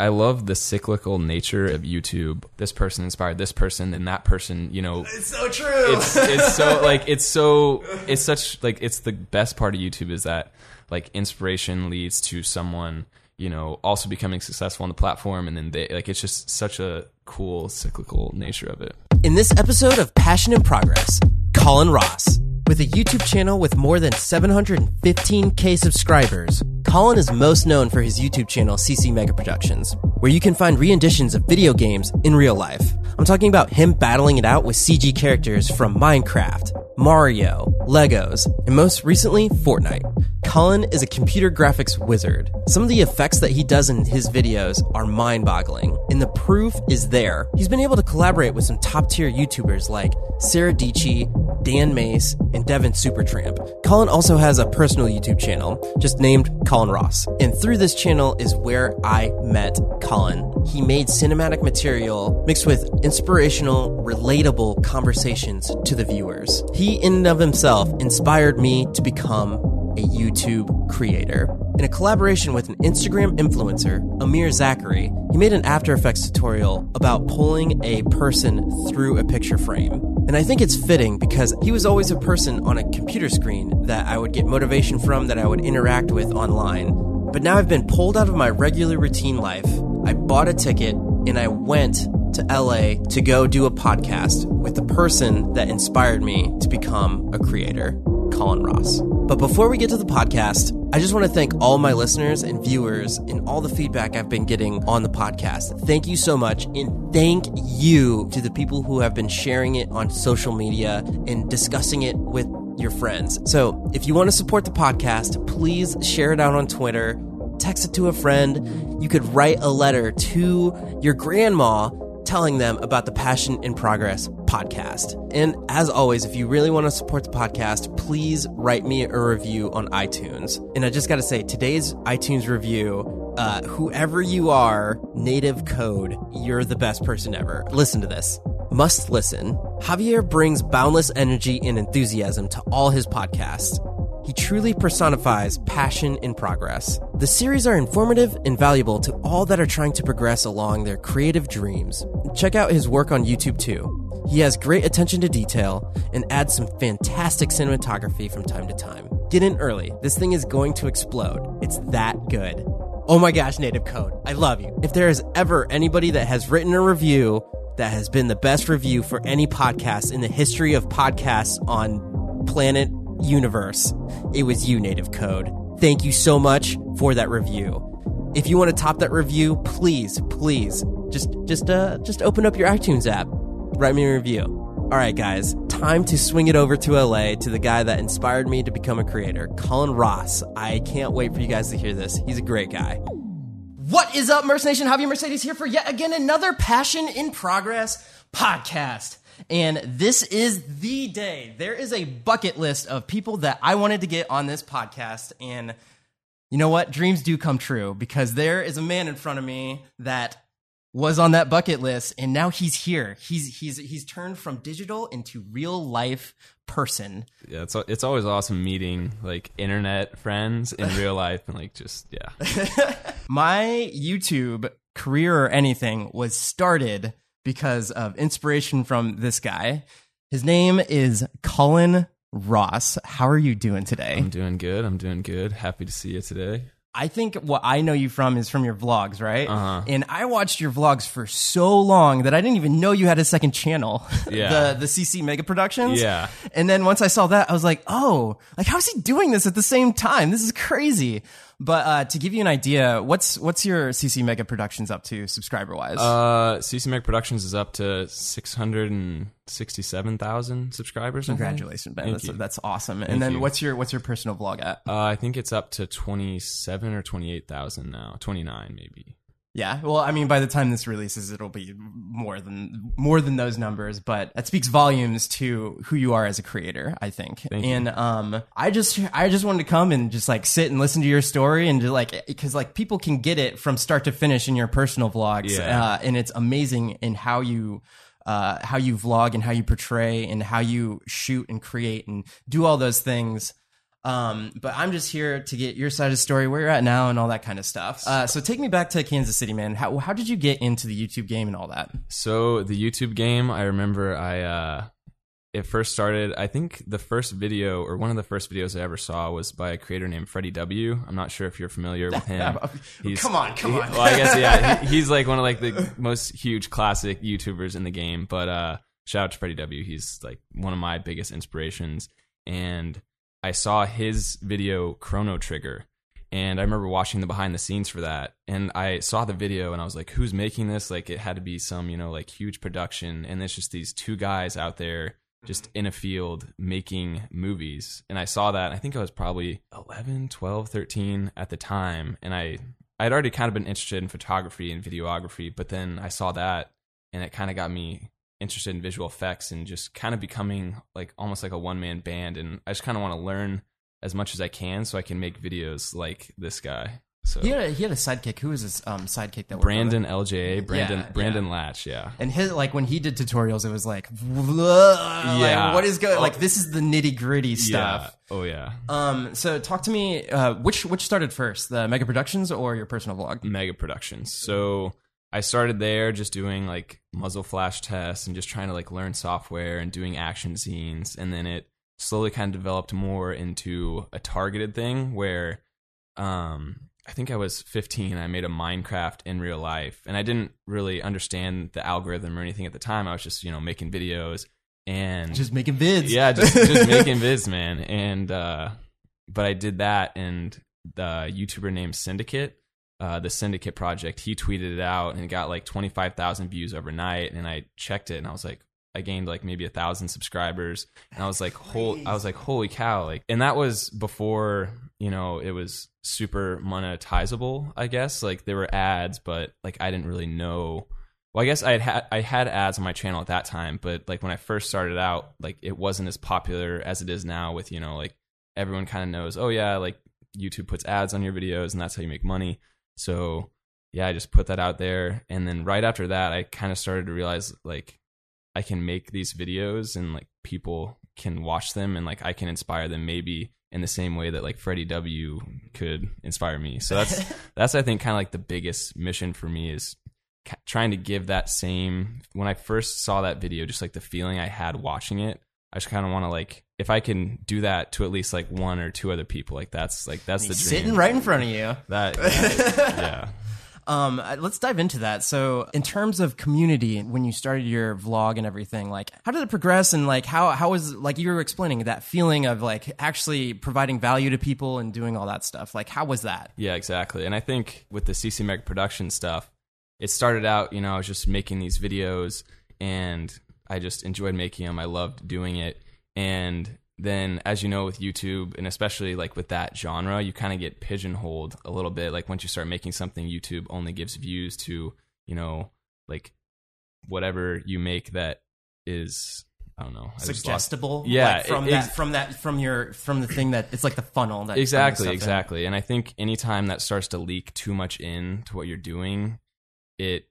I love the cyclical nature of YouTube. This person inspired this person, and that person, you know, It's so true. it's it's so like it's so it's such like it's the best part of YouTube is that like inspiration leads to someone you know also becoming successful on the platform, and then they like it's just such a cool cyclical nature of it. In this episode of Passion and Progress, Colin Ross. With a YouTube channel with more than 715k subscribers, Colin is most known for his YouTube channel CC Mega Productions, where you can find re-editions of video games in real life. I'm talking about him battling it out with CG characters from Minecraft, Mario, Legos, and most recently, Fortnite. Colin is a computer graphics wizard. Some of the effects that he does in his videos are mind boggling, and the proof is there. He's been able to collaborate with some top tier YouTubers like Sara Dietschy, Dan Mace, and Devin Supertramp. Colin also has a personal YouTube channel, just named Colin Ross. And through this channel is where I met Colin. He made cinematic material mixed with inspirational, relatable conversations to the viewers. He, in and of himself, inspired me to become a YouTube creator. In a collaboration with an Instagram influencer, Amir Zachary, he made an After Effects tutorial about pulling a person through a picture frame. And I think it's fitting because he was always a person on a computer screen that I would get motivation from, that I would interact with online. But now I've been pulled out of my regular routine life. I bought a ticket and I went to LA to go do a podcast with the person that inspired me to become a creator, Colin Ross. But before we get to the podcast, I just want to thank all my listeners and viewers and all the feedback I've been getting on the podcast. Thank you so much. And thank you to the people who have been sharing it on social media and discussing it with your friends. So if you want to support the podcast, please share it out on Twitter, text it to a friend. You could write a letter to your grandma telling them about the Passion in Progress podcast. And as always, if you really want to support the podcast, please write me a review on iTunes. And I just got to say, today's iTunes review, uh, whoever you are, native code, you're the best person ever. Listen to this. Must listen. Javier brings boundless energy and enthusiasm to all his podcasts. He truly personifies passion in progress. The series are informative and valuable to all that are trying to progress along their creative dreams. Check out his work on YouTube too. He has great attention to detail and adds some fantastic cinematography from time to time. Get in early. This thing is going to explode. It's that good. Oh my gosh, Native Code. I love you. If there is ever anybody that has written a review that has been the best review for any podcast in the history of podcasts on planet universe, it was you, Native Code. Thank you so much for that review. If you want to top that review, please, please, just just uh just open up your iTunes app. Write me a review. All right, guys, time to swing it over to LA to the guy that inspired me to become a creator, Colin Ross. I can't wait for you guys to hear this. He's a great guy. What is up, Merce Nation? Javier Mercedes here for yet again another Passion in Progress podcast. And this is the day. There is a bucket list of people that I wanted to get on this podcast. And you know what? Dreams do come true because there is a man in front of me that was on that bucket list and now he's here. He's he's he's turned from digital into real life person. Yeah, it's it's always awesome meeting like internet friends in real life and like just yeah. My YouTube career or anything was started because of inspiration from this guy. His name is Colin Ross. How are you doing today? I'm doing good. I'm doing good. Happy to see you today. I think what I know you from is from your vlogs, right? Uh-huh. And I watched your vlogs for so long that I didn't even know you had a second channel. Yeah. the the CC Mega Productions. Yeah. And then once I saw that, I was like, oh, like how's he doing this at the same time? This is crazy. But uh, to give you an idea, what's what's your CC Mega Productions up to subscriber wise? Uh, CC Mega Productions is up to six hundred and sixty-seven thousand subscribers. Congratulations, Ben. That's that's awesome. Thank and then you. what's your what's your personal vlog at? Uh, I think it's up to twenty-seven or twenty-eight thousand now. Twenty-nine maybe. Yeah, well, I mean, by the time this releases, it'll be more than more than those numbers, but that speaks volumes to who you are as a creator. I think, Thank you. and um, I just I just wanted to come and just like sit and listen to your story and just like because like people can get it from start to finish in your personal vlogs, Yeah. uh, and it's amazing in how you. Uh, how you vlog and how you portray and how you shoot and create and do all those things. Um, but I'm just here to get your side of the story, where you're at now, and all that kind of stuff. Uh, so take me back to Kansas City, man. How how did you get into the YouTube game and all that? So the YouTube game, I remember I uh it first started i think the first video or one of the first videos i ever saw was by a creator named freddie w i'm not sure if you're familiar with him come on come on well i guess yeah he, he's like one of like the most huge classic youtubers in the game but uh shout out to freddie w he's like one of my biggest inspirations and i saw his video chrono trigger and I remember watching the behind the scenes for that. And I saw the video and I was like, who's making this? Like, it had to be some, you know, like huge production. And it's just these two guys out there just mm-hmm. in a field making movies. And I saw that. I think I was probably 11, 12, 13 at the time. And I, I'd already kind of been interested in photography and videography, but then I saw that and it kind of got me interested in visual effects and just kind of becoming like almost like a one man band. And I just kind of want to learn as much as I can so I can make videos like this guy. So he had a, he had a sidekick. Who was his um, sidekick that Brandon LJA, Brandon Yeah, Brandon yeah. Laatsch, yeah. And his like when he did tutorials, it was like, yeah, Yeah. what is going? Like this is the nitty gritty stuff. Yeah. Oh yeah. Um, so talk to me. Uh, which which started first, the Mega Productions or your personal vlog? Mega Productions. So I started there just doing like muzzle flash tests and just trying to like learn software and doing action scenes. And then it slowly kind of developed more into a targeted thing where um I think I was 15 I made a Minecraft in real life and I didn't really understand the algorithm or anything at the time. I was just, you know, making videos and Just making vids. yeah, just just making vids, man. And uh, but I did that, and the YouTuber named Syndicate, uh, the Syndicate Project, he tweeted it out, and it got like twenty five thousand views overnight. And I checked it, and I was like, I gained like maybe a thousand subscribers, and I was like, whole, I was like, holy cow! Like, and that was before you know it was super monetizable. I guess like there were ads, but like I didn't really know. Well, I guess I had, had I had ads on my channel at that time, but like when I first started out, like it wasn't as popular as it is now. With you know, like everyone kind of knows, oh yeah, like YouTube puts ads on your videos, and that's how you make money. So yeah, I just put that out there, and then right after that, I kind of started to realize like I can make these videos, and like people can watch them, and like I can inspire them maybe in the same way that like Freddie W could inspire me. So that's that's I think kind of like the biggest mission for me is trying to give that same when I first saw that video, just like the feeling I had watching it. I just kind of want to like if I can do that to at least like one or two other people, like that's like that's the dream. sitting right in front of you. That yeah. Um, let's dive into that. So, in terms of community, when you started your vlog and everything, like, how did it progress? And like, how how was like you were explaining that feeling of like actually providing value to people and doing all that stuff? Like, how was that? Yeah, exactly. And I think with the CC Meg production stuff, it started out, you know, I was just making these videos and I just enjoyed making them. I loved doing it. And then, as you know, with YouTube and especially like with that genre, you kind of get pigeonholed a little bit. Like once you start making something, YouTube only gives views to, you know, like whatever you make that is, I don't know, I Suggestible, Yeah, like, from it- that from that from your from the thing that it's like the funnel that exactly stuff in. exactly and i think anytime that starts to leak too much in to what you're doing it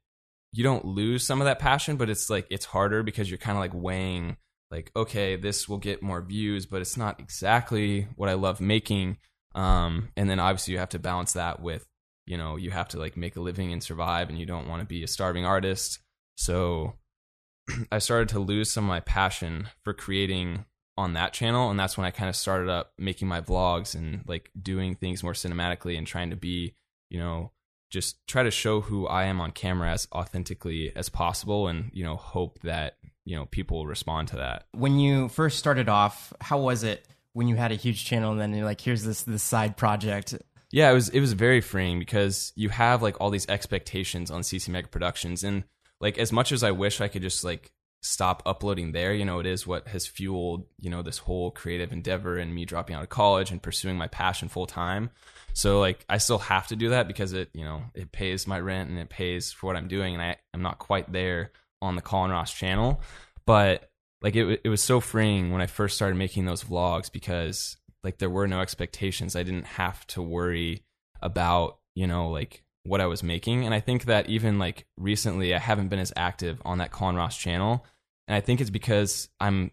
you don't lose some of that passion but it's like it's harder because you're kind of like weighing like okay this will get more views but it's not exactly what i love making. Um and then obviously you have to balance that with you know you have to like make a living and survive and you don't want to be a starving artist. So i started to lose some of my passion for creating on that channel and that's when i kind of started up making my vlogs and like doing things more cinematically and trying to be you know just try to show who i am on camera as authentically as possible and you know hope that you know people will respond to that When you first started off, how was it when you had a huge channel and then you're like, here's this this side project? Yeah, it was it was very freeing because you have like all these expectations on CC Mega Productions and like as much as I wish I could just like stop uploading there, you know, it is what has fueled, you know, this whole creative endeavor and me dropping out of college and pursuing my passion full time. So like I still have to do that because it, you know, it pays my rent and it pays for what I'm doing and I I'm not quite there on the Colin Ross channel, but like it it was so freeing when I first started making those vlogs because like there were no expectations. I didn't have to worry about, you know, like what I was making. And I think that even like recently I haven't been as active on that Colin Ross channel. And I think it's because I'm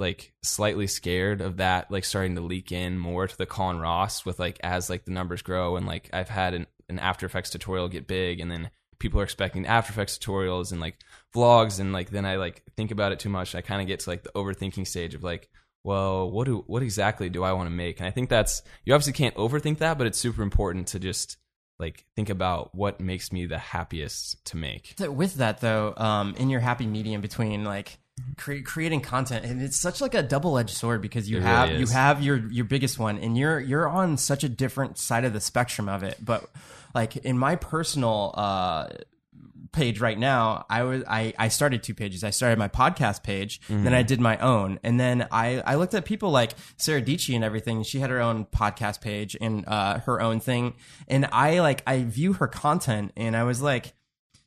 like slightly scared of that like starting to leak in more to the Colin Ross with like as like the numbers grow and like I've had an, an After Effects tutorial get big and then people are expecting After Effects tutorials and like vlogs and like then I like think about it too much. I kind of get to like the overthinking stage of like, well, what do what exactly do I want to make? And I think that's you obviously can't overthink that, but it's super important to just like think about what makes me the happiest to make. With that though, um, in your happy medium between like cre- creating content, and it's such like a double edged sword because you It have really you is. have your your biggest one, and you're you're on such a different side of the spectrum of it. But like in my personal uh page right now i was i i started two pages i started my podcast page Mm-hmm. then i did my own and then i i looked at people like sara dietschy and everything she had her own podcast page and uh her own thing and i like i view her content and i was like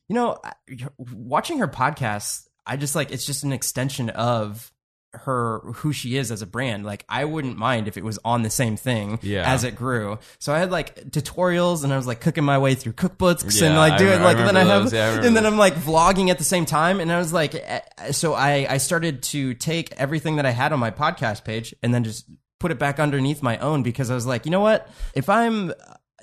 you know I- watching her podcast i just like it's just an extension of her who she is as a brand like i wouldn't mind if it was on the same thing Yeah. as it grew so i had like tutorials and i was like cooking my way through cookbooks and like doing like I then i have. Yeah, I and then i'm like vlogging at the same time and i was like eh, so i i started to take everything that i had on my podcast page and then just put it back underneath my own because i was like you know what if i'm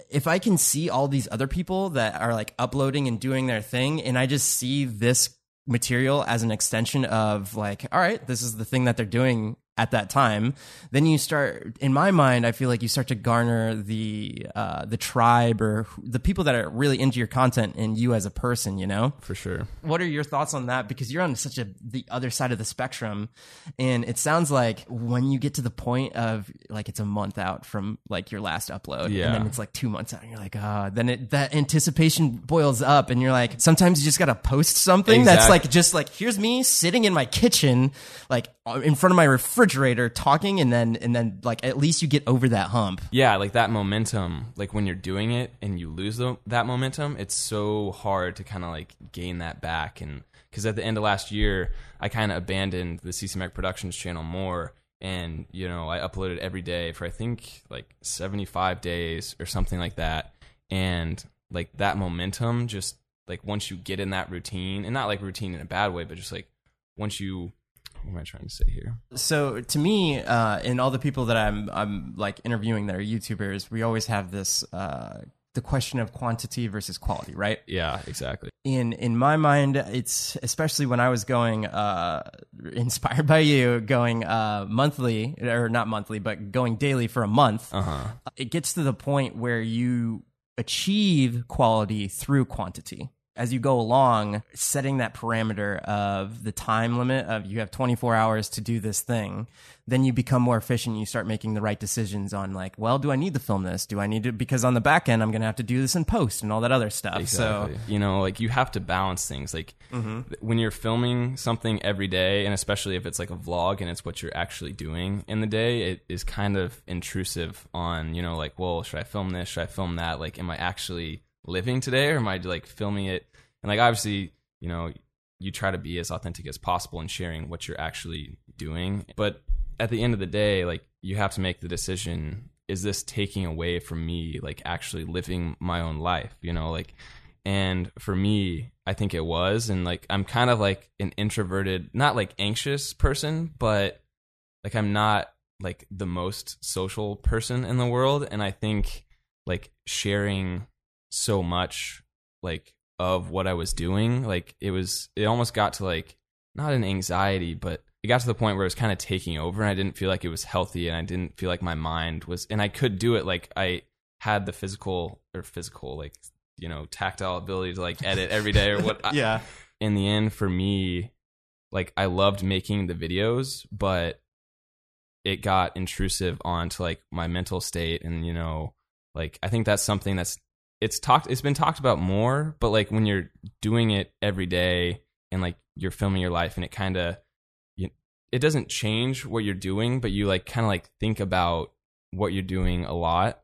if I can see all these other people that are like uploading and doing their thing, and I just see this material as an extension of like, all right, this is the thing that they're doing at that time, then you start. In my mind, I feel like you start to garner the uh, the tribe or the people that are really into your content and you as a person. You know, For sure. what are your thoughts on that? Because you're on such a the other side of the spectrum, and it sounds like when you get to the point of like it's a month out from like your last upload, and then it's like two months out, and you're like, ah, then it that anticipation boils up, and you're like, sometimes you just gotta post something that's like just like here's me sitting in my kitchen, like Uh, in front of my refrigerator talking, and then and then like at least you get over that hump. yeah like that momentum like when you're doing it and you lose the, that momentum it's so hard to kind of like gain that back and because at the end of last year i kind of abandoned the ccmac productions channel more and you know i uploaded every day for i think like 75 days or something like that and like that momentum just like once you get in that routine and not like routine in a bad way but just like once you what am i trying to say here So to me, uh, and all the people that I'm I'm like interviewing that are YouTubers, we always have this uh, the question of quantity versus quality, right? yeah exactly In in my mind, it's especially when I was going uh, inspired by you, going uh, monthly or not monthly, but going daily for a month. uh-huh It gets to the point where you achieve quality through quantity. As you go along, setting that parameter of the time limit of you have 24 hours to do this thing, then you become more efficient. You start making the right decisions on like, well, do I need to film this? Do I need to? Because on the back end, I'm going to have to do this in post and all that other stuff. Exactly. you know, like you have to balance things. Like Mm-hmm. when you're filming something every day, and especially if it's like a vlog and it's what you're actually doing in the day, it is kind of intrusive on, you know, like, well, should I film this? Should I film that? Like, am I actually living today or am I like filming it? And like, obviously, you know, you try to be as authentic as possible in sharing what you're actually doing. But at the end of the day, like, you have to make the decision is this taking away from me like actually living my own life you know like and for me i think it was and like i'm kind of like an introverted not like anxious person but like i'm not like the most social person in the world and i think like sharing so much like of what i was doing. Like it was it almost got to like not an anxiety but it got to the point where it was kind of taking over and i didn't feel like it was healthy and i didn't feel like my mind was and i could do it like i had the physical or physical like you know tactile ability to like edit every day or what I- yeah, in the end for me like i loved making the videos but it got intrusive onto like my mental state and you know like i think that's something that's it's talked it's been talked about more but like when you're doing it every day and like you're filming your life and it kind of it doesn't change what you're doing but you like kind of like think about what you're doing a lot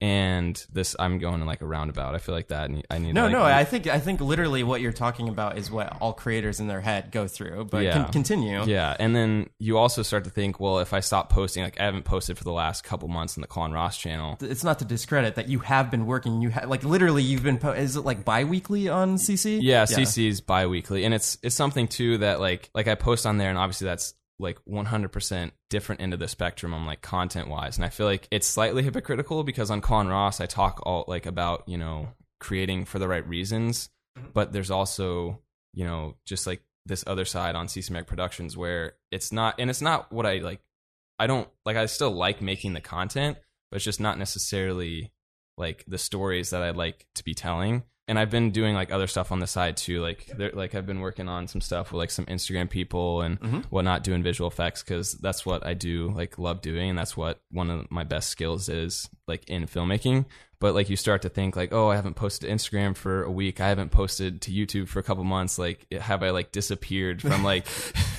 and this i'm going in like a roundabout i feel like that and i need no, like, no. I think I think literally what you're talking about is what all creators in their head go through. But Yeah. con- continue. Yeah, and then you also start to think, well, if I stop posting, like I haven't posted for the last couple months on the Colin Ross channel. it's not to discredit that you have been working. You ha- like literally you've been. Po- is it like bi-weekly on CC? Yeah, CC is bi-weekly, and it's it's something too that like like I post on there, and obviously that's like 100% different end of the spectrum on like content wise and i feel like it's slightly hypocritical because on Colin Ross i talk all like about you know creating for the right reasons. Mm-hmm. But there's also you know just like this other side on CCMag Productions where it's not and it's not what I like I don't like I still like making the content but it's just not necessarily like the stories that I'd like to be telling and I've been doing like other stuff on the side too. Like, there, like I've been working on some stuff with like some Instagram people and mm-hmm. whatnot, doing visual effects because that's what I do, like love doing, and that's what one of my best skills is, like in filmmaking. But like you start to think like, oh, I haven't posted to Instagram for a week. I haven't posted to YouTube for a couple months. Like, have I like disappeared from like,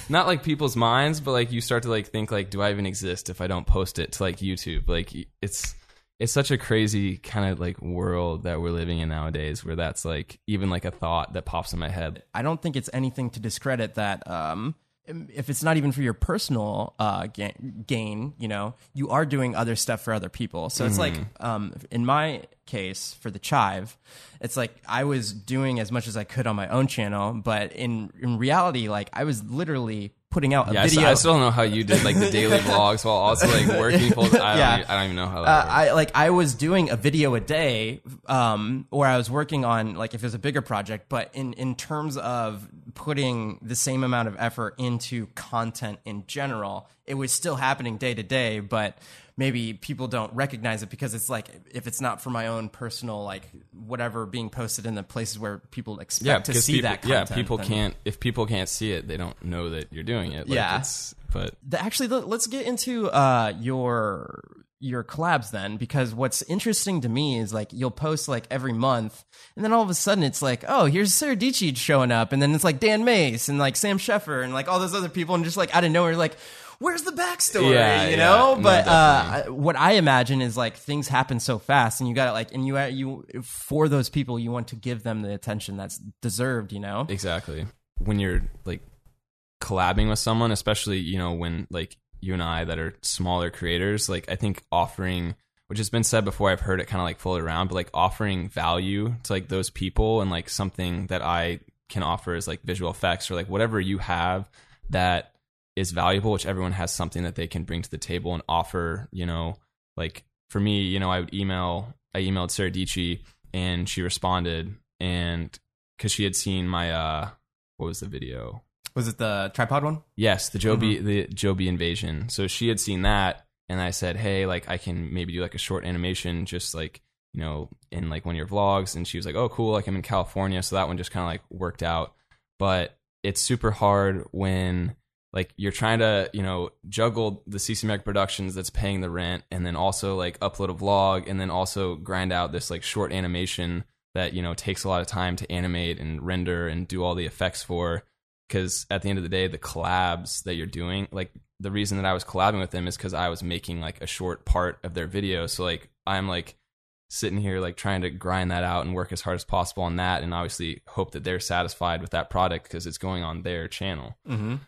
not like people's minds, but like you start to like think like, do I even exist if I don't post it to like YouTube? Like, it's it's such a crazy kind of like world that we're living in nowadays where that's like even like a thought that pops in my head I don't think it's anything to discredit that. Um, if it's not even for your personal uh, ga- gain, you know, you are doing other stuff for other people. So it's like, um, in my case, for the chive, it's like I was doing as much as I could on my own channel, but in in reality, like I was literally putting out a yeah I, video. still, I still don't know how you did like the daily vlogs while also like working full I don't, Yeah. I don't even know how that uh. I like I was doing a video a day, um, or I was working on like if it was a bigger project. But in in terms of putting the same amount of effort into content in general, it was still happening day to day. But maybe people don't recognize it because it's like if it's not for my own personal like whatever being posted in the places where people expect yeah to see people, that. Content, yeah people can't if people can't see it they don't know that you're doing it like, Yeah. it's, but the, actually let- let's get into uh your your collabs then because what's interesting to me is like you'll post like every month and then all of a sudden it's like oh here's Sara Dietschy showing up and then it's like Dan Mace and like Sam Sheffer and like all those other people and just like out of nowhere like where's the backstory Yeah, you know No, but definitely. uh what I imagine is like things happen so fast and you got to like and you you for those people you want to give them the attention that's deserved you know Exactly. When you're like collabing with someone, especially, you know, when like you and I that are smaller creators, like I think offering which has been said before, I've heard it kind of like float around, but like offering value to like those people and like something that I can offer is like visual effects or like whatever you have that is valuable, which everyone has something that they can bring to the table and offer, you know, like for me, you know, I would email, I emailed Sara Dietschy and she responded and because she had seen my, uh, what was the video? was it the tripod one Yes, the Joby the Joby invasion. So she had seen that, and I said, "Hey, like I can maybe do like a short animation, just like you know, in like one of your vlogs." And she was like, "Oh, cool! Like I'm in California, so that one just kind of like worked out." But it's super hard when like you're trying to you know juggle the CC Mac Productions that's paying the rent, and then also like upload a vlog, and then also grind out this like short animation that you know takes a lot of time to animate and render and do all the effects for. Because at the end of the day the collabs that you're doing like the reason that i was collabing with them is because i was making like a short part of their video. So like i'm like sitting here like trying to grind that out and work as hard as possible on that and obviously hope that they're satisfied with that product because it's going on their channel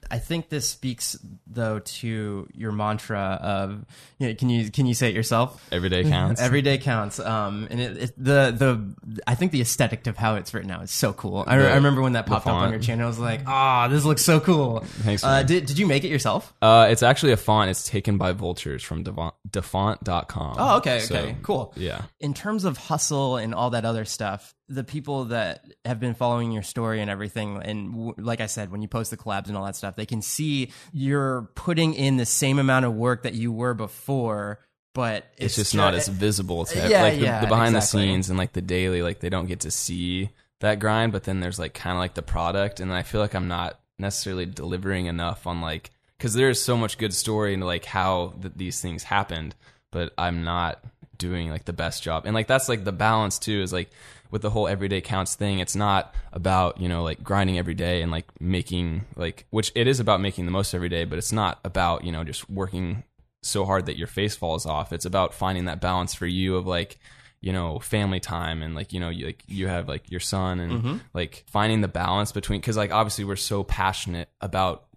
I think this speaks though to your mantra of you know, can you can you say it yourself? every day counts Every day counts. Um, and it, it, the the I think the aesthetic of how it's written out is so cool. I, The- I remember when that popped up on your channel. I was like, ah, this looks so cool. Thanks, Uh, did did you make it yourself? uh, it's actually a font it's taken by vultures from DaFont, dafont.com Oh, okay, So, okay, cool. yeah in terms of hustle and all that other stuff, the people that have been following your story and everything, and w- like I said, when you post the collabs and all that stuff, they can see you're putting in the same amount of work that you were before, but it's, just not as visible to Yeah, like the, yeah, the behind exactly. the scenes and like the daily like they don't get to see that grind but then there's like kind of like the product and i feel like i'm not necessarily delivering enough on like because there is so much good story into like how th- these things happened but i'm not doing like the best job and like that's like the balance too is like with the whole everyday counts thing it's not about you know like grinding every day and like making like which it is about making the most every day but it's not about you know just working so hard that your face falls off. It's about finding that balance for you of like, you know, family time and like, you know, you, like you have like your son and mm-hmm. like finding the balance between cuz like obviously we're so passionate about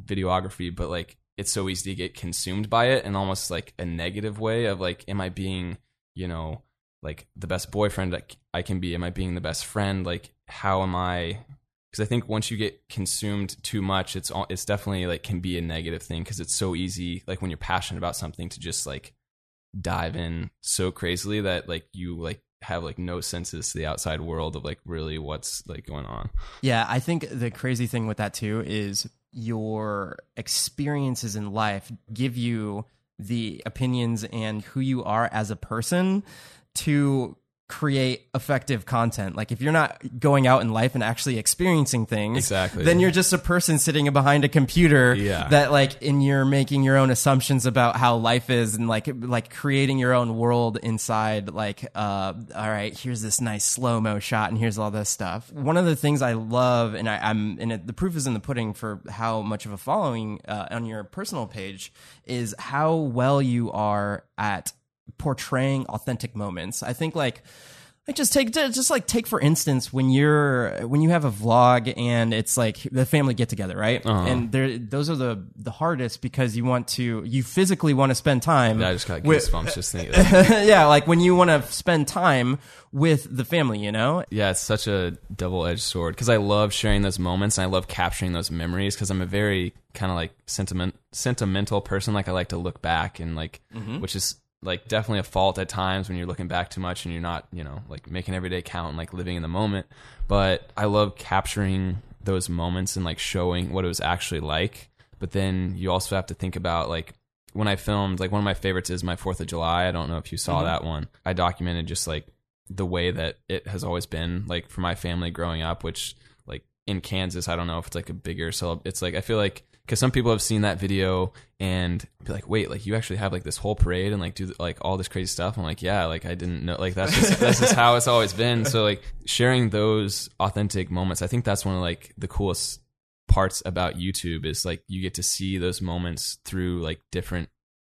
videography, but like it's so easy to get consumed by it in almost like a negative way of like am I being, you know, like the best boyfriend i can be? Am I being the best friend? Like how am I because I think once you get consumed too much, it's all, it's definitely like can be a negative thing because it's so easy like when you're passionate about something to just like dive in so crazily that like you like have like no senses to the outside world of like really what's like going on. Yeah, I think the crazy thing with that too is your experiences in life give you the opinions and who you are as a person to create effective content. Like if you're not going out in life and actually experiencing things, Exactly. then you're just a person sitting behind a computer Yeah. that like and you're making your own assumptions about how life is and like like creating your own world inside like uh all right, here's this nice slow-mo shot and here's all this stuff. One of the things I love and I, I'm and it, the proof is in the pudding for how much of a following uh, on your personal page is how well you are at portraying authentic moments. I think like I just take just like take for instance when you're when you have a vlog and it's like the family get together right Uh-huh. and there those are the the hardest because you want to you physically want to spend time I just got with- goosebumps just thinking. That. yeah like when you want to spend time with the family you know Yeah, it's such a double edged sword because I love sharing those moments and I love capturing those memories because I'm a very kind of like sentiment sentimental person. Like I like to look back and like, which is like definitely a fault at times when you're looking back too much and you're not, you know, like making every day count and like living in the moment. But I love capturing those moments and like showing what it was actually like. But then you also have to think about like when I filmed, like one of my favorites is my Fourth of July. I don't know if you saw mm-hmm. that one. I documented just like the way that it has always been, like for my family growing up, which like in Kansas, I don't know if it's like a bigger celeb. It's like I feel like because some people have seen that video and be like, wait, like you actually have like this whole parade and like do like all this crazy stuff. I'm like, yeah, like I didn't know, like that's just that's just how it's always been. So like sharing those authentic moments, I think that's one of like the coolest parts about YouTube is like you get to see those moments through like different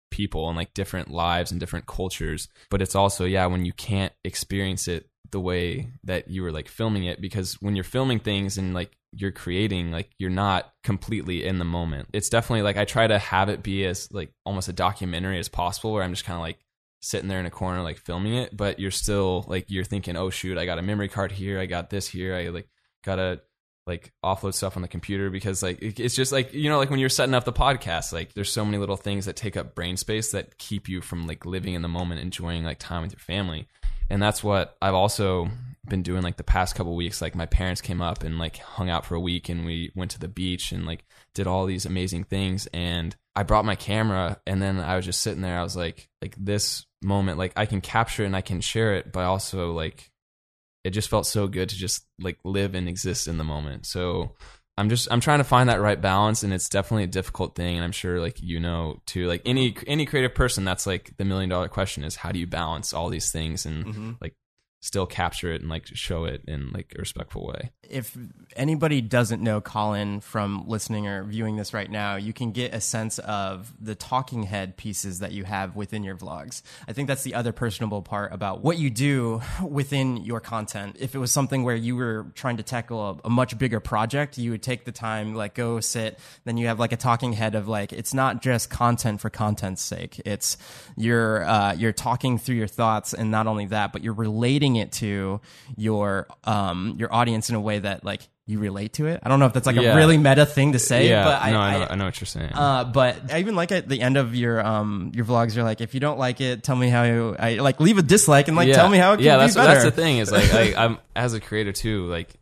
people and like different lives and different cultures. But it's also, yeah, when you can't experience it the way that you were like filming it, because when you're filming things and like you're creating, like you're not completely in the moment. It's definitely like I try to have it be as like almost a documentary as possible where I'm just kind of like sitting there in a corner like filming it, but you're still like you're thinking, oh shoot, I got a memory card here, I got this here, I like gotta like offload stuff on the computer because like it's just like you know like when you're setting up the podcast like there's so many little things that take up brain space that keep you from like living in the moment enjoying like time with your family and that's what i've also been doing like the past couple weeks. Like my parents came up and like hung out for a week and we went to the beach and like did all these amazing things. And i brought my camera and then i was just sitting there. I was like like this moment like i can capture it and i can share it but also like it just felt so good to just like live and exist in the moment. So I'm just I'm trying to find that right balance and it's definitely a difficult thing and I'm sure like you know too. Like any any creative person that's like the million dollar question is how do you balance all these things and mm-hmm. like still capture it and like show it in like a respectful way. if anybody doesn't know Colin from listening or viewing this right now, you can get a sense of the talking head pieces that you have within your vlogs. I think that's the other personable part about what you do within your content. If it was something where you were trying to tackle a, a much bigger project, you would take the time, like go sit, then you have like a talking head of like, it's not just content for content's sake. It's you're, uh, you're talking through your thoughts and not only that, but you're relating it to your, um, your audience in a way that like you relate to it. I don't know if that's like Yeah. a really meta thing to say, yeah, but I, no, I, know, I, I know what you're saying. uh, but I even like at the end of your um your vlogs, you're like, if you don't like it, tell me how you. I like leave a dislike and like yeah. tell me how it can yeah, be that's better. that's the thing is like I, I'm as a creator too, like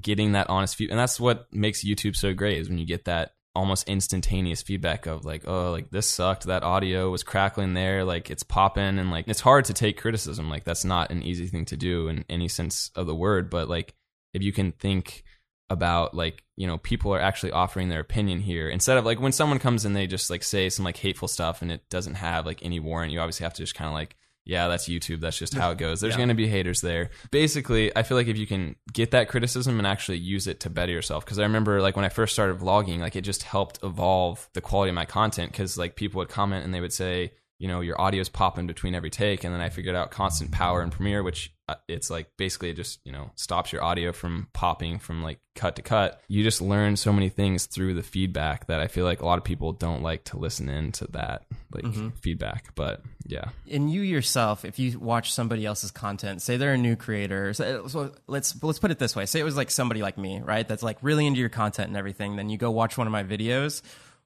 getting that honest feedback, and that's what makes YouTube so great is when you get that almost instantaneous feedback of like, oh, like this sucked, that audio was crackling there, like it's popping, and like it's hard to take criticism. Like that's not an easy thing to do in any sense of the word, but like if you can think about like you know people are actually offering their opinion here instead of like when someone comes and they just like say some like hateful stuff and it doesn't have like any warrant you obviously have to just kind of like yeah that's youtube. That's just how it goes. There's Yeah. going to be haters there. Basically i feel like if you can get that criticism and actually use it to better yourself. Because i remember like when i first started vlogging like it just helped evolve the quality of my content. Because like people would comment and they would say you know your audio's popping between every take. And then i figured out constant power in premiere which it's like basically it just you know stops your audio from popping from like cut to cut you just learn so many things through the feedback that i feel like a lot of people don't like to listen in to that like Mm-hmm. feedback. But yeah, and you yourself, if you watch somebody else's content, say they're a new creator, so, so let's let's put it this way: say it was like somebody like me, right? That's like really into your content and everything. Then you go watch one of my videos.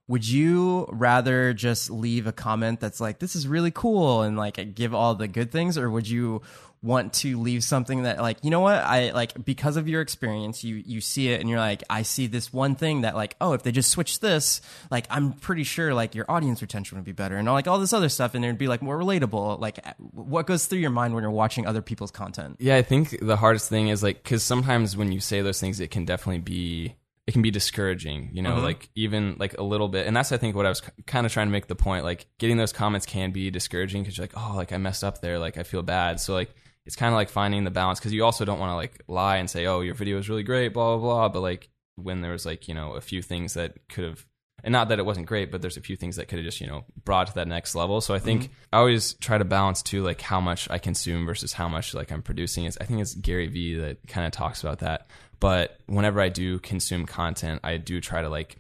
Would you rather just leave a comment that's like, "This is really cool" and like give all the good things, or would you want to leave something that like you know what i like because of your experience you you see it and you're like i see this one thing that like oh if they just switch this like i'm pretty sure like your audience retention would be better and all like all this other stuff and it'd be like more relatable like what goes through your mind when you're watching other people's content yeah. I think the hardest thing is like because sometimes when you say those things, it can definitely be it can be discouraging. You know, Mm-hmm. like even like a little bit, and that's I think what I was kind of trying to make the point. Like getting those comments can be discouraging because you're like, oh, like I messed up there, like I feel bad. So like it's kind of like finding the balance because you also don't want to like lie and say, oh, your video is really great, blah blah blah. But like when there was like you know a few things that could have and not that it wasn't great, but there's a few things that could have just you know brought to that next level. So I think mm-hmm. I always try to balance too, like how much I consume versus how much like I'm producing. It's, I think it's Gary Vee that kind of talks about that. But whenever I do consume content, I do try to like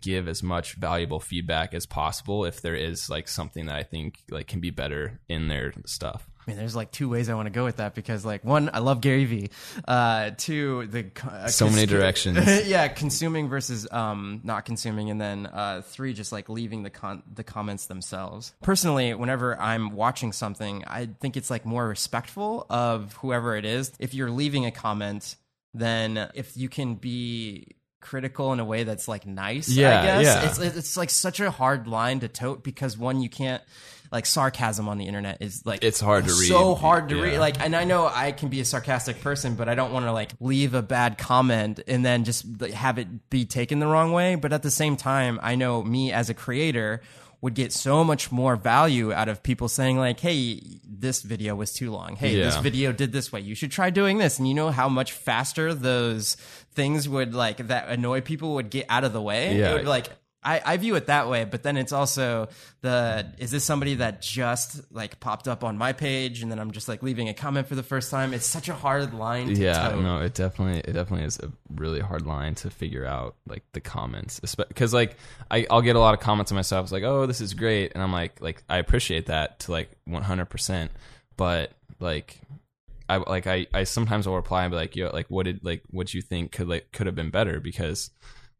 give as much valuable feedback as possible if there is like something that I think like can be better in their stuff. I mean, there's like two ways I want to go with that because, like, one, I love Gary Vee. Uh, two, the uh, So many directions. yeah, consuming versus um, not consuming, and then uh, three, just like leaving the con- the comments themselves. Personally, whenever I'm watching something, I think it's like more respectful of whoever it is. If you're leaving a comment, then if you can be critical in a way that's like nice, Yeah, I guess yeah. it's it's like such a hard line to tote because one, you can't like sarcasm on the internet is like It's hard to read. so hard to Yeah. read. Like, and I know I can be a sarcastic person, but I don't want to like leave a bad comment and then just like, have it be taken the wrong way. But at the same time, I know me as a creator would get so much more value out of people saying like, "Hey, this video was too long. Hey, this video did this way. You should try doing this." And you know how much faster those things would like that annoy people would get out of the way. Yeah. It would, like I, I view it that way, but then it's also the is this somebody that just like popped up on my page and then I'm just like leaving a comment for the first time? It's such a hard line to yeah toe. no it definitely it definitely is a really hard line to figure out like the comments because like I, i'll get a lot of comments on myself it's like oh this is great and i'm like like i appreciate that to like 100% but like i like i i sometimes will reply and be like yo like what did like what you think could like could have been better because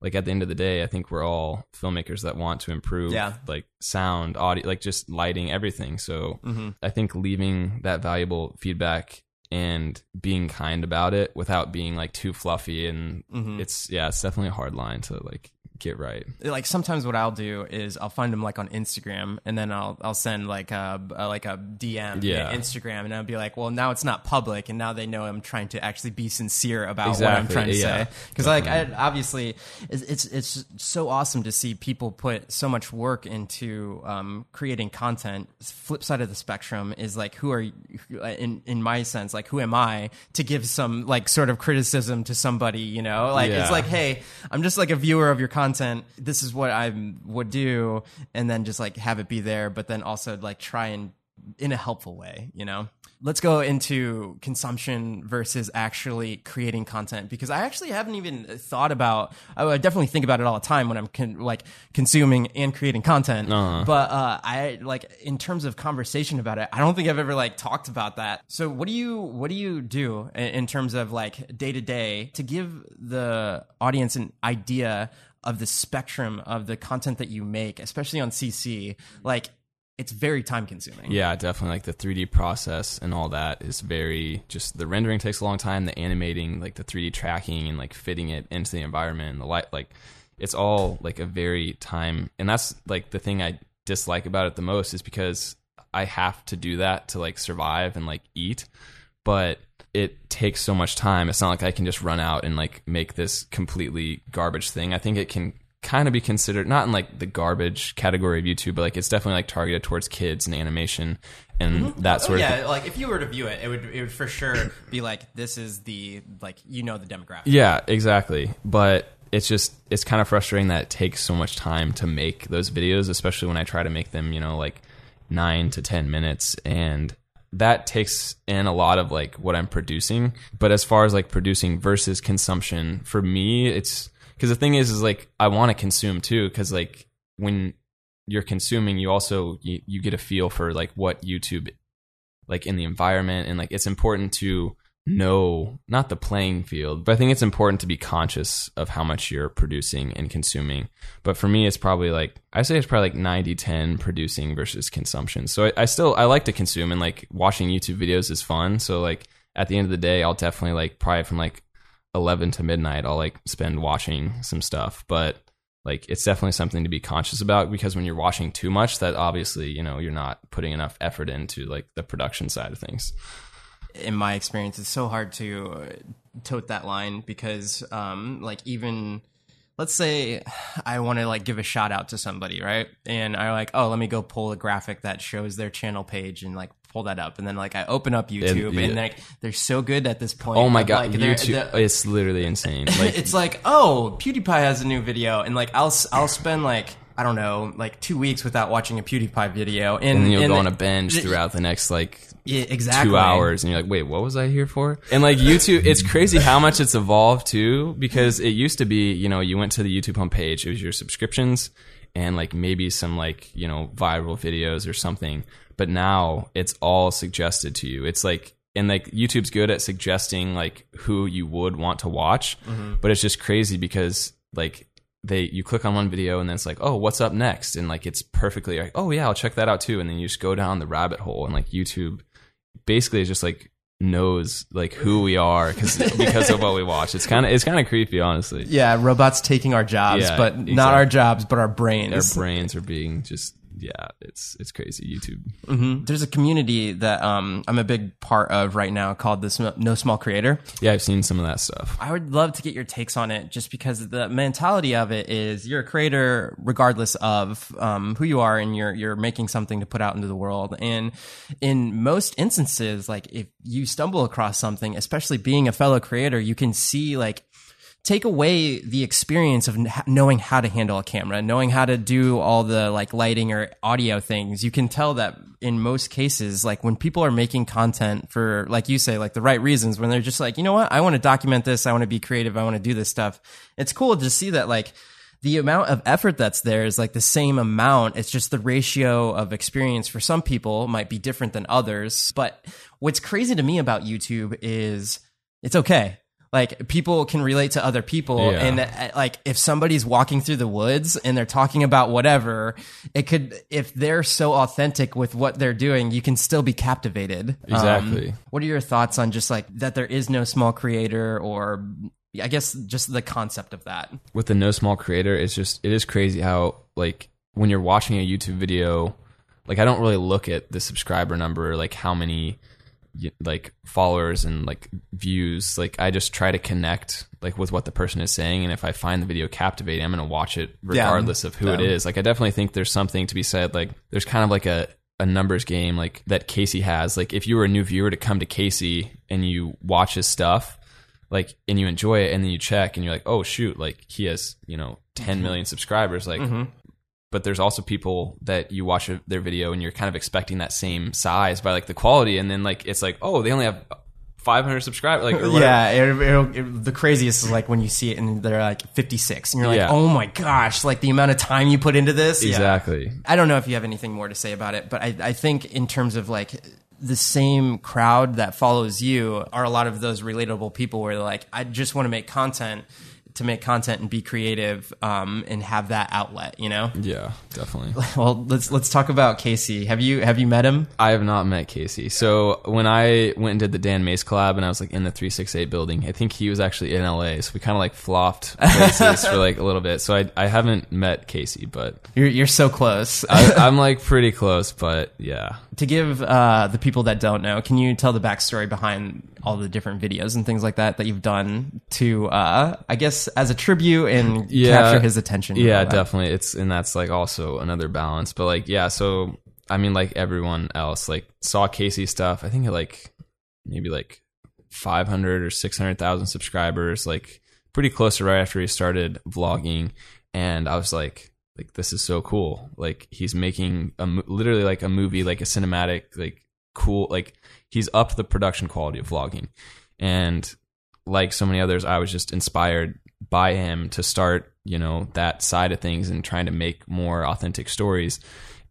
like at the end of the day i think we're all filmmakers that want to improve Yeah. like sound audio like just lighting everything so Mm-hmm. i think leaving that valuable feedback and being kind about it without being like too fluffy and Mm-hmm. it's yeah it's definitely a hard line to like get right like sometimes what I'll do is I'll find them like on Instagram and then I'll I'll send like a, a like a DM Yeah. Instagram and I'll be like, well, now it's not public and now they know I'm trying to actually be sincere about what I'm trying to yeah, say. Because like I, obviously it's, it's so awesome to see people put so much work into um, creating content. Flip side of the spectrum is like who are you, in in my sense like who am I to give some like sort of criticism to somebody? You know, like it's like hey, I'm just like a viewer of your content. This is what I would do, and then just like have it be there, but then also like try and in a helpful way, you know? Let's go into consumption versus actually creating content because I actually haven't even thought about. I definitely think about it all the time when I'm con- like consuming and creating content. But uh, I like in terms of conversation about it, I don't think I've ever like talked about that. So what do you what do you do in, in terms of like day to day to give the audience an idea of the spectrum of the content that you make, especially on CC? Like it's very time consuming. yeah definitely like the 3d process and all that is very just the rendering takes a long time the animating like the 3d tracking and like fitting it into the environment and the light like it's all like a very time and that's like the thing i dislike about it the most is because i have to do that to like survive and like eat but it takes so much time it's not like i can just run out and like make this completely garbage thing i think it can kind of be considered not in like the garbage category of youtube but like it's definitely like targeted towards kids and animation and mm-hmm. that Oh, sort of yeah, thing. like if you were to view it, it would it would for sure be like this is the like you know the demographic. Yeah, exactly. But it's just it's kind of frustrating that it takes so much time to make those videos, especially when I try to make them, you know, like 9 to 10 minutes and that takes in a lot of like what I'm producing. But as far as like producing versus consumption, for me it's cuz the thing is is like I want to consume too cuz like when you're consuming, you also you, you get a feel for like what YouTube like in the environment and like it's important to know not the playing field, but I think it's important to be conscious of how much you're producing and consuming. But for me, it's probably like I say it's probably like 90 10 producing versus consumption. So I, I still I like to consume and like watching YouTube videos is fun. So like at the end of the day, I'll definitely like probably from like 11 to midnight, I'll like spend watching some stuff. But like it's definitely something to be conscious about because when you're watching too much, that obviously you know you're not putting enough effort into like the production side of things in my experience, it's so hard to uh, tote that line because, um, like even let's say I want to like give a shout out to somebody, right? And I like, oh, let me go pull a graphic that shows their channel page and like pull that up, and then like I open up YouTube and, and like they're so good at this point. Oh my god, like, YouTube! it's literally insane. Like, it's like, oh, PewDiePie has a new video, and like I'll I'll spend like I don't know, like two weeks without watching a PewDiePie video, and, and then you'll and go on a binge throughout the next like yeah, exactly two hours, and you're like, wait, what was I here for? And like YouTube, it's crazy how much it's evolved too, because it used to be, you know, you went to the YouTube homepage, it was your subscriptions and like maybe some like you know viral videos or something, but now it's all suggested to you. It's like and like YouTube's good at suggesting like who you would want to watch, mm-hmm. but it's just crazy because like they you click on one video and then it's like oh what's up next and like it's perfectly like oh yeah i'll check that out too and then you just go down the rabbit hole and like youtube basically is just like knows like who we are because because of what we watch. It's kind of it's kind of creepy honestly. Yeah robots taking our jobs yeah, but exactly. not our jobs but our brains. Our brains are being just yeah, it's it's crazy. YouTube. Mm-hmm. There's a community that um, I'm a big part of right now called the No Small Creator. Yeah, I've seen some of that stuff. I would love to get your takes on it, just because the mentality of it is you're a creator regardless of um, who you are, and you're you're making something to put out into the world. And in most instances, like if you stumble across something, especially being a fellow creator, you can see like take away the experience of knowing how to handle a camera, knowing how to do all the like lighting or audio things. You can tell that in most cases, like when people are making content for, like you say, like the right reasons, when they're just like, you know what, I want to document this, I want to be creative, I want to do this stuff. It's cool to see that like the amount of effort that's there is like the same amount. It's just the ratio of experience for some people might be different than others. But what's crazy to me about YouTube is it's okay like people can relate to other people. Yeah. and uh, like if somebody's walking through the woods and they're talking about whatever it could if they're so authentic with what they're doing you can still be captivated. Exactly. um, what are your thoughts on just like that there is no small creator or i guess just the concept of that? With the no small creator it's just it is crazy how like when you're watching a youtube video like i don't really look at the subscriber number like how many like followers and like views like i just try to connect like with what the person is saying and if i find the video captivating i'm going to watch it regardless yeah. of who yeah. it is like i definitely think there's something to be said like there's kind of like a a numbers game like that casey has like if you were a new viewer to come to casey and you watch his stuff like and you enjoy it and then you check and you're like oh shoot like he has you know 10 mm-hmm. subscribers like mm-hmm but there's also people that you watch their video and you're kind of expecting that same size by like the quality and then like it's like oh they only have 500 subscribers like yeah it, it, it, the craziest is like when you see it and they're like 56 and you're like yeah. oh my gosh like the amount of time you put into this exactly yeah. i don't know if you have anything more to say about it but I, I think in terms of like the same crowd that follows you are a lot of those relatable people where they're like i just want to make content to make content and be creative um, and have that outlet. You know. Yeah, definitely. Well, let's let's talk about Casey. Have you have you met him? I have not met Casey. So when I went and did the Dan Mace collab, and I was like in the three six eight building, I think he was actually in LA. So we kind of like flopped places for like a little bit. So I I haven't met Casey, but you're you're so close. I, am like pretty close, but yeah. To give uh, the people that don't know, can you tell the backstory behind all the different videos and things like that that you've done to, uh, I guess, as a tribute and yeah, capture his attention. Yeah, definitely. It's and that's like also another balance. But like, yeah, so I mean, like everyone else, like saw Casey stuff. I think like maybe like five hundred or six hundred thousand subscribers, like pretty close to right after he started vlogging, and I was like. Like this is so cool. Like he's making a literally like a movie, like a cinematic, like cool. Like he's upped the production quality of vlogging. And like so many others, I was just inspired by him to start you know that side of things and trying to make more authentic stories.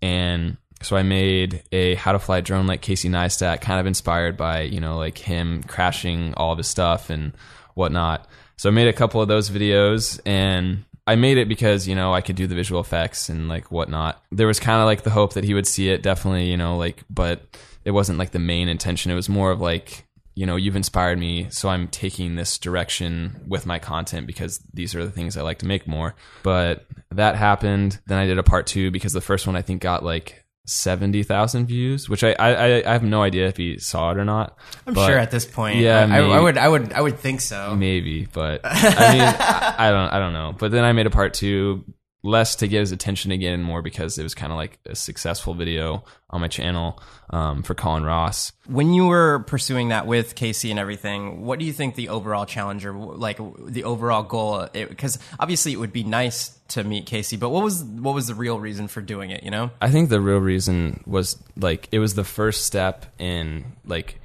And so I made a how to fly a drone like Casey Neistat, kind of inspired by you know like him crashing all of his stuff and whatnot. So I made a couple of those videos and I made it because you know I could do the visual effects and like whatnot. There was kind of like the hope that he would see it, definitely, you know, like, but it wasn't like the main intention. It was more of like, you know, you've inspired me, so I'm taking this direction with my content because these are the things I like to make more. But that happened. Then I did a part two because the first one I think got like seventy thousand views, which I, I I have no idea if he saw it or not. I'm But- sure at this point. Yeah, I, I, would, I would, I would think so. maybe, but I mean, I, I don't, I don't know. But then I made a part two, less to get his attention again, more because it was kind of like a successful video on my channel um, for Colin Ross. When you were pursuing that with Casey and everything, what do you think the overall challenge or like the overall goal? Because obviously it would be nice to meet Casey, but what was what was the real reason for doing it? You know? I think the real reason was like it was the first step in like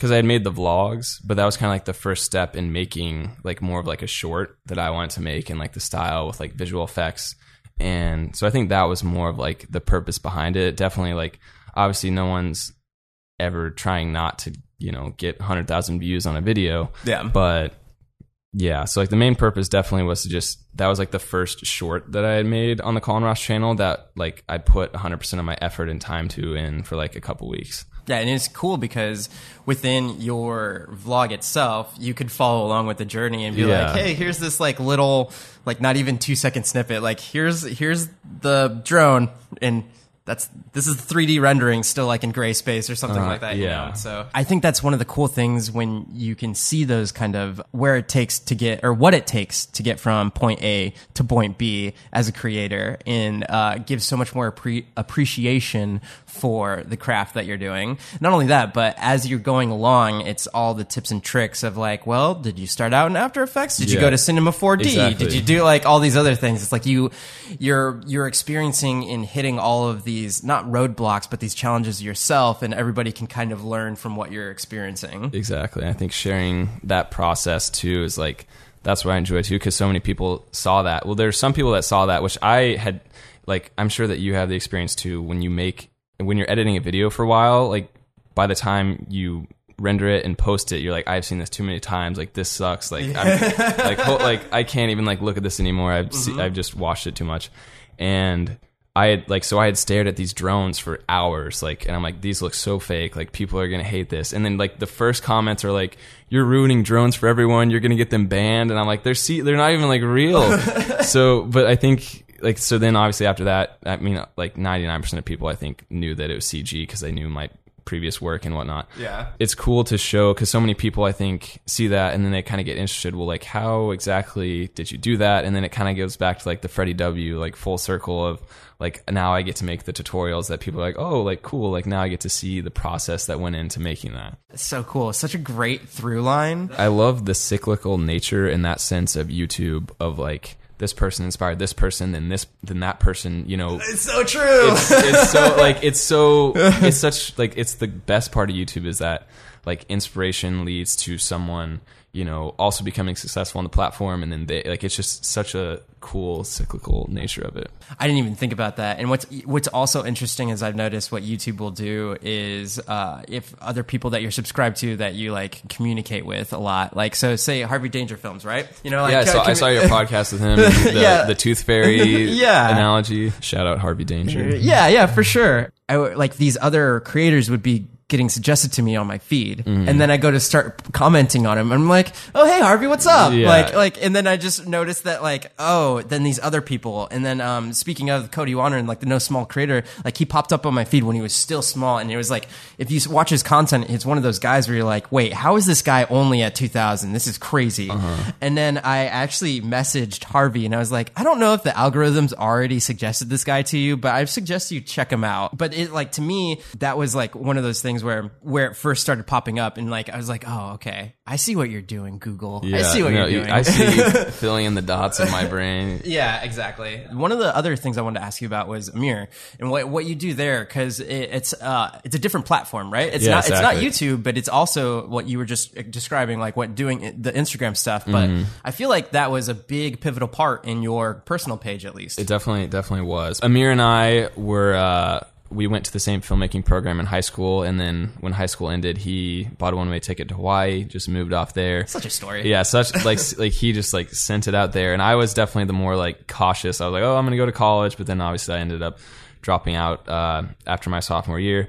because I had made the vlogs, but that was kind of like the first step in making like more of like a short that I wanted to make and like the style with like visual effects. And so I think that was more of like the purpose behind it. Definitely like obviously no one's ever trying not to, you know, get 100,000 views on a video. Yeah. But yeah, so like the main purpose definitely was to just that was like the first short that I had made on the Colin Ross channel that like I put 100% of my effort and time to in for like a couple weeks. Yeah, and it's cool because within your vlog itself, you could follow along with the journey and be Yeah. like, "Hey, here's this like little, like not even two second snippet. Like here's here's the drone, and that's this is 3D rendering still like in gray space or something Uh, like that. you yeah. know? So I think that's one of the cool things when you can see those kind of where it takes to get or what it takes to get from point A to point B as a creator, and uh, gives so much more appre- appreciation for the craft that you're doing. Not only that, but as you're going along, it's all the tips and tricks of like, well, did you start out in After Effects? Did you go to Cinema 4D? Exactly. Did you do like all these other things? It's like you, you're you're experiencing in hitting all of these not roadblocks, but these challenges yourself, and everybody can kind of learn from what you're experiencing. Exactly. I think sharing that process too is like that's what I enjoy too because so many people saw that. Well, there's some people that saw that, which I had like. I'm sure that you have the experience too when you make when you're editing a video for a while. Like by the time you render it and post it, you're like, I've seen this too many times. Like this sucks. Like I'm, like like I can't even like look at this anymore. I've mm-hmm. se- I've just watched it too much, and. I had like so I had stared at these drones for hours like and I'm like these look so fake like people are going to hate this. And then like the first comments are like you're ruining drones for everyone. You're going to get them banned. And I'm like they're see they're not even like real. So but I think like so then obviously after that I mean like 99% of people I think knew that it was CG because they knew my previous work and whatnot Yeah. it's cool to show because so many people I think see that and then they kind of get interested. Well, like how exactly did you do that? And then it kind of goes back to like the Freddie W like full circle of like now I get to make the tutorials that people are like oh like cool like now I get to see the process that went into making that. It's so cool. It's such a great through line. I love the cyclical nature in that sense of YouTube of like this person inspired this person then this then that person you know It's so true. it's, it's so like it's so it's such like it's the best part of YouTube is that like inspiration leads to someone you know also becoming successful on the platform and then they like it's just such a cool cyclical nature of it I didn't even think about that. And what's what's also interesting is I've noticed what YouTube will do is uh, if other people that you're subscribed to that you like communicate with a lot, like so say Harvey Danger Films, right? You know, like yeah I saw, I saw your podcast with him the, Yeah. the tooth fairy Yeah. analogy shout out Harvey Danger Yeah, yeah, for sure. I like these other creators would be getting suggested to me on my feed, Mm-hmm. and then I go to start commenting on them, and I'm like, "Oh, hey, Harvey, what's up?" Yeah. Like, like, and then I just noticed that, like, oh, then these other people, and then um, speaking of Cody Wanner and like the No Small Creator, like he popped up on my feed when he was still small, and it was like, if you watch his content, it's one of those guys where you're like, wait, how is this guy only at 2,000? This is crazy. Uh-huh. And then I actually messaged Harvey, and I was like, I don't know if the algorithms already suggested this guy to you, but I suggest you check him out. But it like to me, that was like one of those things things where where it first started popping up, and like I was like, oh, okay, I see what you're doing, Google. I see what no, you're doing. I see filling in the dots in my brain. Yeah, exactly. One of the other things I wanted to ask you about was Amir and what what you do there because it, it's uh it's a different platform, right? It's Yeah, not exactly. it's not YouTube, but it's also what you were just describing, like what doing the Instagram stuff. But Mm-hmm. I feel like that was a big pivotal part in your personal page, at least. It definitely definitely was. Amir and I were uh, we went to the same filmmaking program in high school, and then when high school ended, he bought a one way ticket to Hawaii, just moved off there. Such a story. Yeah, such like like he just like sent it out there, and I was definitely the more like cautious. I was like, oh, I'm gonna go to college, but then obviously I ended up dropping out uh, after my sophomore year.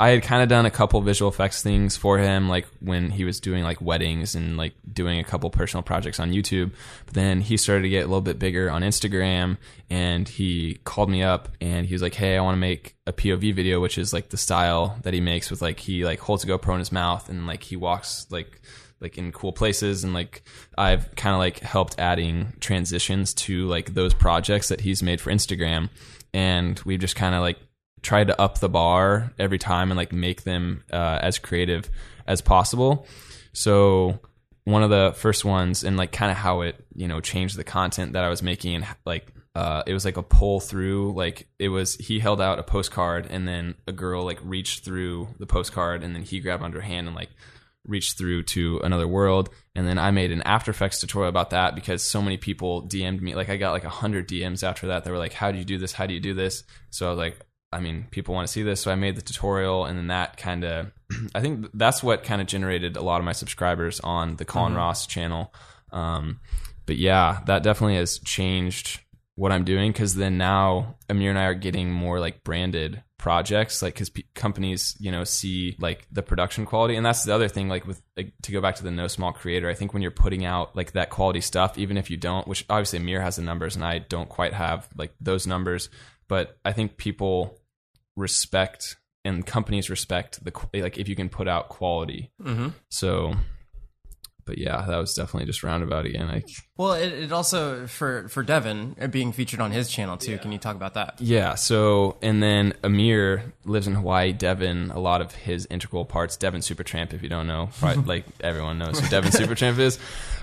I had kind of done a couple visual effects things for him, like when he was doing like weddings and like doing a couple personal projects on YouTube. But then he started to get a little bit bigger on Instagram, and he called me up and he was like, "Hey, I want to make a POV video, which is like the style that he makes with like he like holds a GoPro in his mouth and like he walks like like in cool places and like I've kind of like helped adding transitions to like those projects that he's made for Instagram and we've just kind of like tried to up the bar every time and like make them uh, as creative as possible. So one of the first ones and like kind of how it you know changed the content that I was making and like uh, it was like a pull through like it was he held out a postcard and then a girl like reached through the postcard and then he grabbed onto her hand and like reached through to another world. And then i made an after effects tutorial about that because so many people dm'd me like i got like a 100 dms after that they were like how do you do this? How do you do this? So i was like i mean people want to see this so i made the tutorial and then that kind of i think that's what kind of generated a lot of my subscribers on the colin ross channel. Um, but yeah that definitely has changed what I'm doing because then now Amir and I are getting more like branded projects like because p- companies you know see like the production quality. And that's the other thing like with like, to go back to the no small creator I think when you're putting out like that quality stuff even if you don't which obviously Amir has the numbers and I don't quite have like those numbers but I think people respect and companies respect the like if you can put out quality Mm-hmm. so but yeah that was definitely just roundabout again I Well, it, it also for for Devin uh, being featured on his channel too. Can you talk about that? Yeah. So, and then Amir lives in Hawaii. Devin, a lot of his integral parts. Devin Supertramp, if you don't know, probably, like everyone knows who Devin Supertramp is.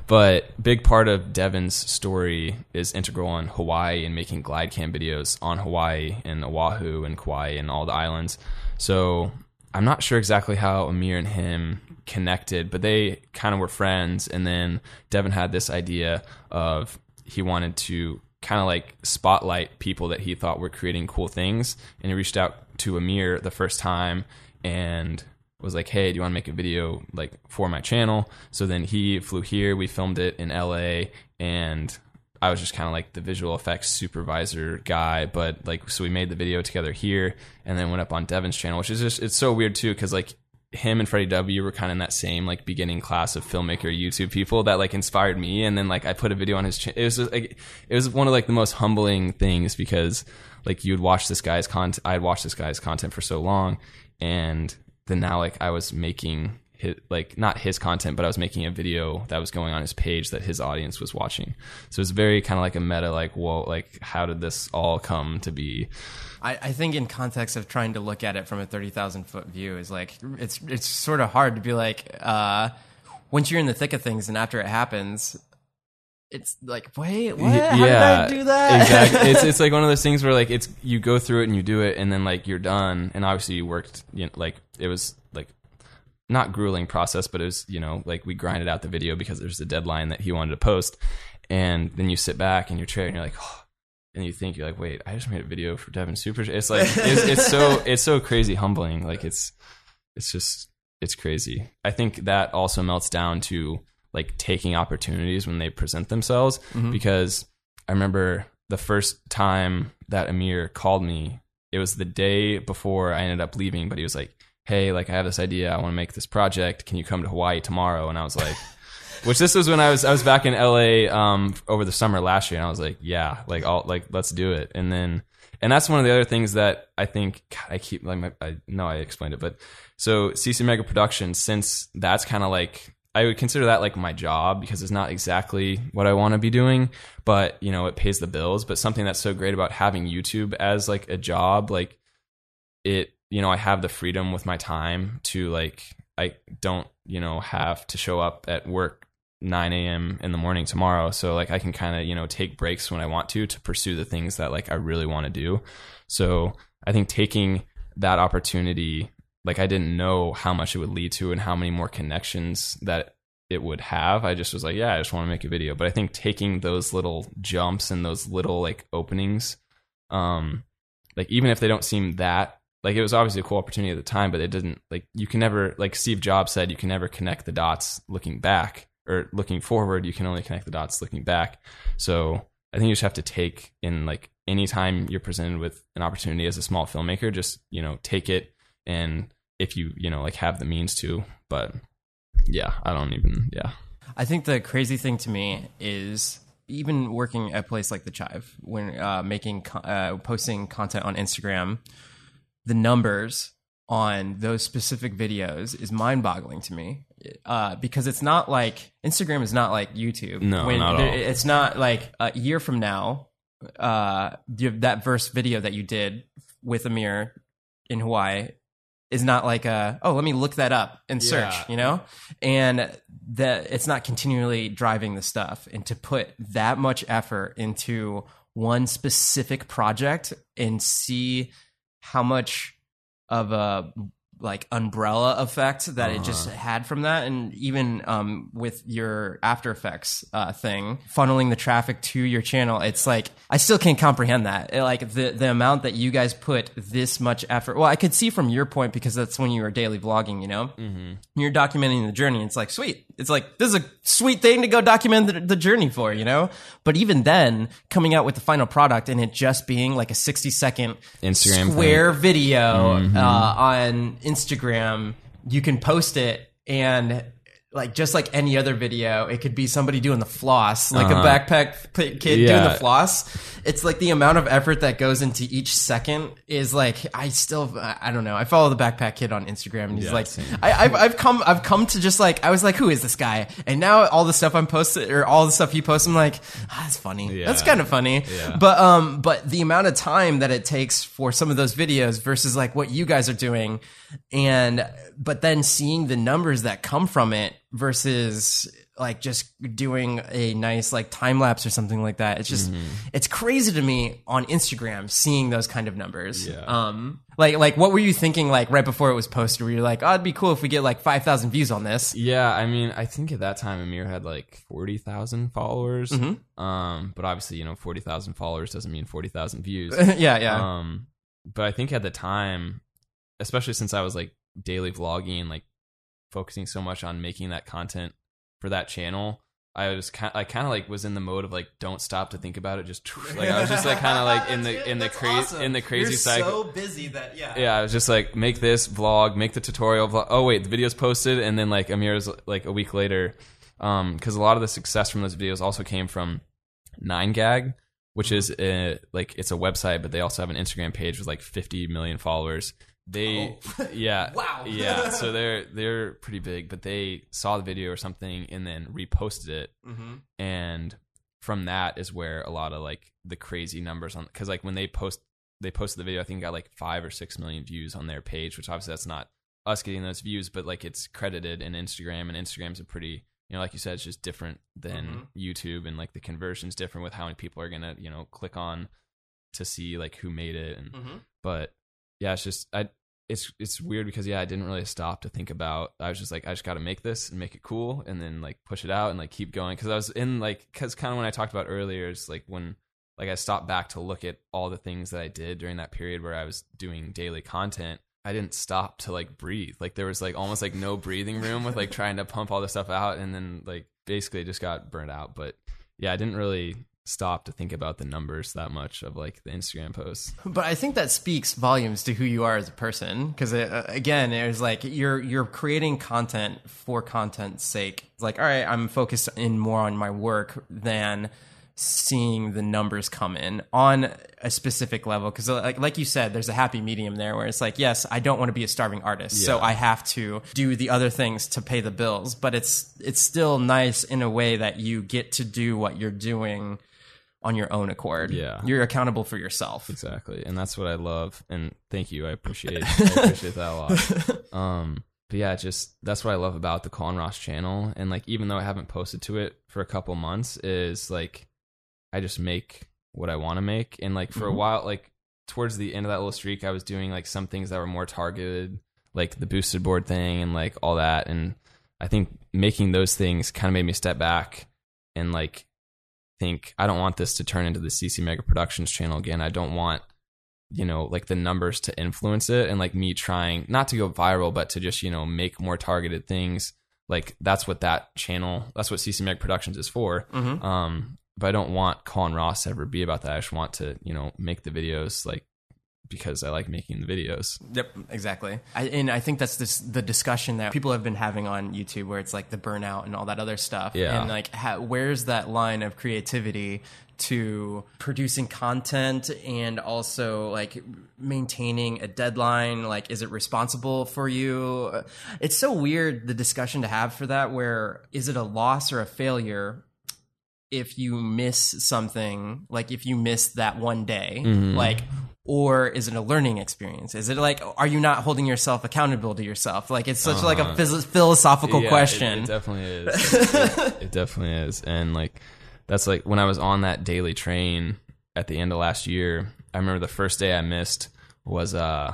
But big part of Devin's story is integral on Hawaii and making glide cam videos on Hawaii and Oahu and Kauai and all the islands. So I'm not sure exactly how Amir and him connected, but they kind of were friends. And then Devin had this idea of he wanted to kind of like spotlight people that he thought were creating cool things. And he reached out to Amir the first time and was like, "Hey, do you want to make a video like for my channel?" So then he flew here. We filmed it in LA, and I was just kind of like the visual effects supervisor guy. But like, so we made the video together here, and then went up on Devin's channel, which is just it's so weird too because like him and Freddie W were kind of in that same like beginning class of filmmaker YouTube people that like inspired me, and then like I put a video on his channel. It was just, like it was one of like the most humbling things because like you'd watch this guy's content. I'd watched this guy's content for so long, and then now like I was making his, like not his content, but I was making a video that was going on his page that his audience was watching. So it's very kind of like a meta, like, whoa, like how did this all come to be? I, I think in context of trying to look at it from a thirty thousand foot view is like it's it's sort of hard to be like uh, once you're in the thick of things and after it happens, it's like wait what? Y- how did I do that? exactly. It's it's like one of those things where like it's you go through it and you do it and then like you're done. And obviously you worked you know, like it was like not grueling process but it was you know like we grinded out the video because there's a deadline that he wanted to post. And then you sit back in your chair and you're like oh, and you think you're like wait I just made a video for Devin Super. It's like it's, it's so it's so crazy humbling. Like it's it's just it's crazy. I think that also melts down to like taking opportunities when they present themselves because I remember the first time that Amir called me, it was the day before I ended up leaving, but he was like, "Hey, like I have this idea, I want to make this project. Can you come to Hawaii tomorrow?" And I was like, which this was when I was I was back in LA um over the summer last year and I was like, yeah, like I'll like let's do it. And then and that's one of the other things that I think God, I keep like my, I know I explained it, but so CC Mega Productions since that's kind of like I would consider that like my job because it's not exactly what I want to be doing, but you know, it pays the bills, but something that's so great about having YouTube as like a job like it you know, I have the freedom with my time to like, I don't, you know, have to show up at work 9 a.m. in the morning tomorrow. So like I can kind of, you know, take breaks when I want to to pursue the things that like I really want to do. So I think taking that opportunity, like I didn't know how much it would lead to and how many more connections that it would have. I just was like, yeah, I just want to make a video. But I think taking those little jumps and those little like openings, um, like even if they don't seem that like it was obviously a cool opportunity at the time, but it didn't like you can never like Steve Jobs said, you can never connect the dots looking back or looking forward. You can only connect the dots looking back. So I think you just have to take in like anytime you're presented with an opportunity as a small filmmaker, just you know take it and if you you know like have the means to. But yeah, I don't even yeah. I think the crazy thing to me is even working at a place like the Chive, when uh, making uh, posting content on Instagram, the numbers on those specific videos is mind-boggling to me uh, because it's not like Instagram is not like YouTube. No, when not at all. It's not like a year from now, uh, that verse video that you did with Amir in Hawaii is not like a oh let me look that up and search yeah. you know and that it's not continually driving the stuff and to put that much effort into one specific project and see how much of a like umbrella effect that uh-huh. it just uh-huh. had from that and even um, with your after effects uh, thing funneling the traffic to your channel it's like i still can't comprehend that it, like the the amount that you guys put this much effort well i could see from your point because that's when you were daily vlogging you know mm-hmm. you're documenting the journey it's like sweet it's like this is a sweet thing to go document the, the journey for you know but even then coming out with the final product and it just being like a 60 second instagram square thing. video mm-hmm. uh, on Instagram, you can post it and like just like any other video, it could be somebody doing the floss, like uh-huh. a backpack kid yeah. doing the floss. It's like the amount of effort that goes into each second is like I still I don't know. I follow the backpack kid on Instagram, and he's yeah, like I, have I've come I've come to just like I was like who is this guy? And now all the stuff I'm posted or all the stuff he posts, I'm like ah, that's funny. Yeah. That's kind of funny. But um, but the amount of time that it takes for some of those videos versus like what you guys are doing, and but then seeing the numbers that come from it versus like just doing a nice like time lapse or something like that. It's just mm-hmm. it's crazy to me on Instagram seeing those kind of numbers. Yeah. Um like like what were you thinking like right before it was posted where you're like, "Oh, it'd be cool if we get like 5,000 views on this." Yeah, I mean, I think at that time Amir had like 40,000 followers. Mm-hmm. Um but obviously, you know, 40,000 followers doesn't mean 40,000 views. yeah, yeah. Um but I think at the time, especially since I was like daily vlogging like focusing so much on making that content for that channel I was kind, I kind of like was in the mode of like don't stop to think about it. Just like I was just like kind of like in the in the crazy awesome. in the crazy You're cycle. So busy that yeah. Yeah, I was just like make this vlog, make the tutorial vlog. Oh wait, the video's posted, and then like Amir's like a week later, um, because a lot of the success from those videos also came from Nine Gag, which is a, like it's a website, but they also have an Instagram page with like 50 million followers, they oh. yeah wow yeah so they're they're pretty big but they saw the video or something and then reposted it mm-hmm. and from that is where a lot of like the crazy numbers on because like when they post they posted the video i think got like five or six million views on their page which obviously that's not us getting those views but like it's credited in instagram and instagram's a pretty you know like you said it's just different than mm-hmm. youtube and like the conversion's different with how many people are gonna you know click on to see like who made it and mm-hmm. but yeah, it's just I it's it's weird because yeah, I didn't really stop to think about. I was just like, I just got to make this and make it cool, and then like push it out and like keep going. Because I was in like, because kind of when I talked about earlier, is like when like I stopped back to look at all the things that I did during that period where I was doing daily content. I didn't stop to like breathe. Like there was like almost like no breathing room with like trying to pump all this stuff out, and then like basically just got burnt out. But yeah, I didn't really stop to think about the numbers that much of like the Instagram posts. But I think that speaks volumes to who you are as a person because uh, again, it was like you're you're creating content for content's sake. It's like, all right, I'm focused in more on my work than seeing the numbers come in on a specific level because like like you said there's a happy medium there where it's like yes I don't want to be a starving artist yeah. so I have to do the other things to pay the bills but it's it's still nice in a way that you get to do what you're doing on your own accord. Yeah. You're accountable for yourself. Exactly. And that's what I love. And thank you. I appreciate I appreciate that a lot. Um but yeah, just that's what I love about the Colin Ross channel. And like even though I haven't posted to it for a couple months, is like I just make what I want to make. And like for a Mhm. while, like towards the end of that little streak, I was doing like some things that were more targeted, like the boosted board thing and like all that. And I think making those things kind of made me step back and like think I don't want this to turn into the CC Mega Productions channel again. I don't want you know like the numbers to influence it and like me trying not to go viral but to just you know make more targeted things like that's what that channel that's what CC Mega Productions is for Mhm. um but I don't want Colin Ross to ever be about that I just want to you know make the videos like because I like making the videos Yep, exactly. I, and I think that's this, the discussion that people have been having on YouTube, where it's like the burnout and all that other stuff. Yeah. And like, where's that line of creativity to producing content and also like maintaining a deadline? Like, is it responsible for you? It's so weird the discussion to have for that. Where is it a loss or a failure? if you miss something, like if you miss that one day, mm-hmm. like, or is it a learning experience? Is it like, are you not holding yourself accountable to yourself? Like, it's such like a phys- philosophical Yeah, it- question. It, definitely is. it, it definitely is. And like that's like when I was on that daily train at the end of last year, I remember the first day I missed was uh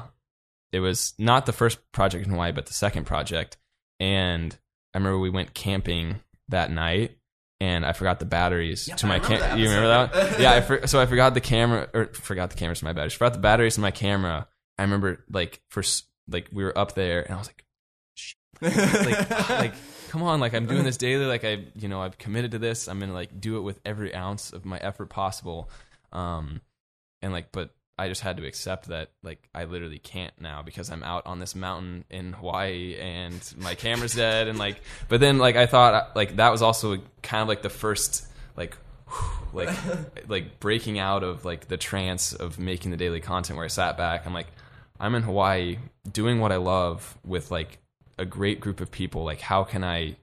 it was not the first project in Hawaii, but the second project. And I remember we went camping that night and I forgot the batteries to my camera. You remember that? yeah, I for- so I forgot the camera or forgot the cameras to my batteries. Forgot the batteries to my camera. I remember like for like we were up there and I was like like like come on like i'm doing this daily like i you know i've committed to this i'm gonna like do it with every ounce of my effort possible um and like but i just had to accept that like i literally can't now because i'm out on this mountain in hawaii and my camera's dead and like but then like i thought like that was also kind of like the first like like like breaking out of like the trance of making the daily content where i sat back. I'm like i'm in hawaii doing what i love with like a great group of people. Like how can i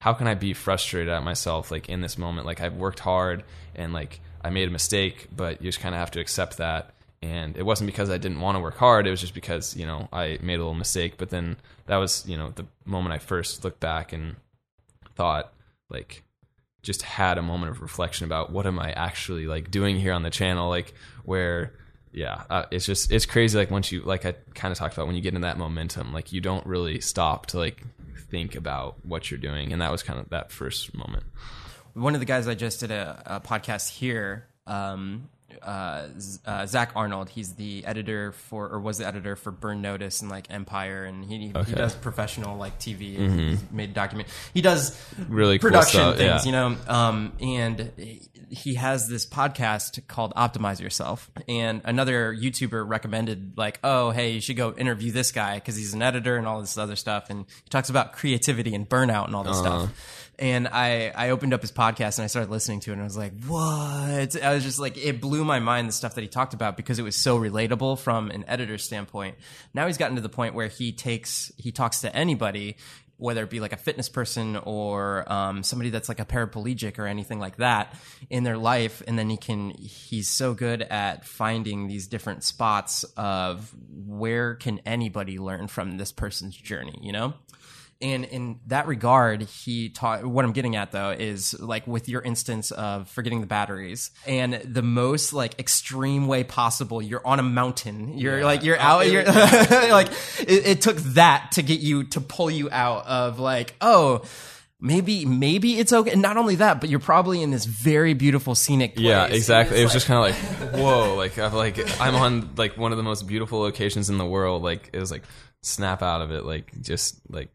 how can i be frustrated at myself like in this moment? Like i've worked hard and like i made a mistake but you just kind of have to accept that and it wasn't because i didn't want to work hard it was just because you know i made a little mistake but then that was you know the moment i first looked back and thought like just had a moment of reflection about what am I actually like doing here on the channel, like where, yeah, uh, it's just it's crazy. Like once you like I kind of talked about when you get in that momentum, like you don't really stop to like think about what you're doing, and that was kind of that first moment. One of the guys I just did a, a podcast here, um, uh, uh, Zack Arnold. He's the editor for, or was the editor for Burn Notice and like Empire, and he he does professional like TV. He's made document. He does Really cool production stuff, things, yeah. you know. Um, and he has this podcast called Optimize Yourself, and another YouTuber recommended like, oh, hey, you should go interview this guy because he's an editor and all this other stuff, and he talks about creativity and burnout and all this Uh-huh. stuff. And I, I opened up his podcast and I started listening to it and I was like, what? I was just like, it blew my mind the stuff that he talked about because it was so relatable from an editor's standpoint. Now he's gotten to the point where he takes, he talks to anybody, whether it be like a fitness person or um, somebody that's like a paraplegic or anything like that in their life. And then he can, he's so good at finding these different spots of where can anybody learn from this person's journey, you know? And in that regard, he taught what I'm getting at though is like with your instance of forgetting the batteries and the most like extreme way possible. You're on a mountain. You're like you're oh, out. You're like it, it took that to get you to pull you out of like oh maybe maybe it's okay. And not only that, but you're probably in this very beautiful scenic. Place. Yeah, exactly. It was like- just kind of like, whoa, like I'm like I'm on like one of the most beautiful locations in the world. Like it was like snap out of it, like just like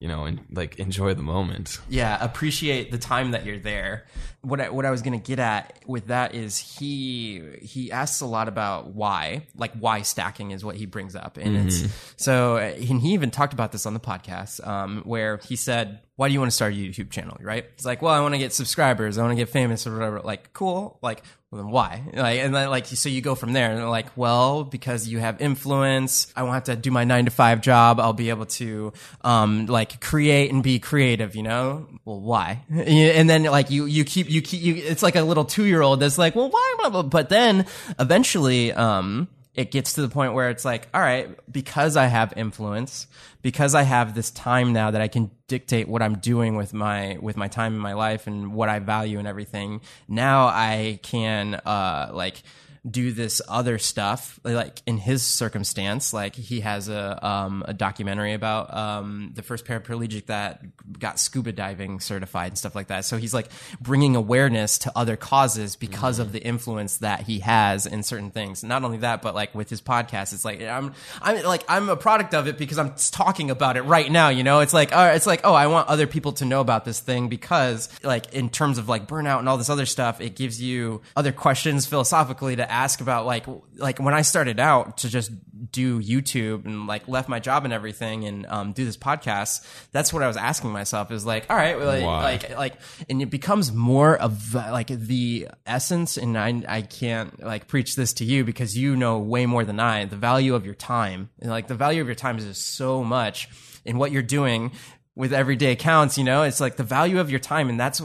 you know, and like enjoy the moment. yeah appreciate the time that you're there. What I, what I was going to get at with that is he he asks a lot about why like why stacking is what he brings up and it's so and he even talked about this on the podcast um, where he said why do you want to start a YouTube channel? Right? It's like, well, I want to get subscribers. I want to get famous or whatever. Like, cool. Like, well, then why? Like, and then like, so you go from there and like, well, because you have influence. I won't have to do my nine to five job. I'll be able to, um, like create and be creative, you know? Well, why? And then like you, you keep, you keep, you, it's like a little two year old that's like, well, why? But then eventually, um, it gets to the point where it's like, all right, because I have influence, because I have this time now that I can dictate what I'm doing with my with my time in my life and what I value and everything. Now I can uh like do this other stuff like in his circumstance like he has a um, a documentary about um, the first paraplegic that got scuba diving certified and stuff like that. So he's like bringing awareness to other causes because of the influence that he has in certain things. Not only that but like with his podcast it's like I'm I'm like I'm a product of it because I'm talking about it right now you know? It's like uh, it's like oh I want other people to know about this thing because like in terms of like burnout and all this other stuff it gives you other questions philosophically to ask about like like when I started out to just do YouTube and like left my job and everything and um, do this podcast. That's what I was asking myself is like, all right, like, like like and it becomes more of like the essence. And I I can't like preach this to you because you know way more than I. The value of your time and like the value of your time is just so much in what you're doing with everyday counts. You know, it's like the value of your time, and that's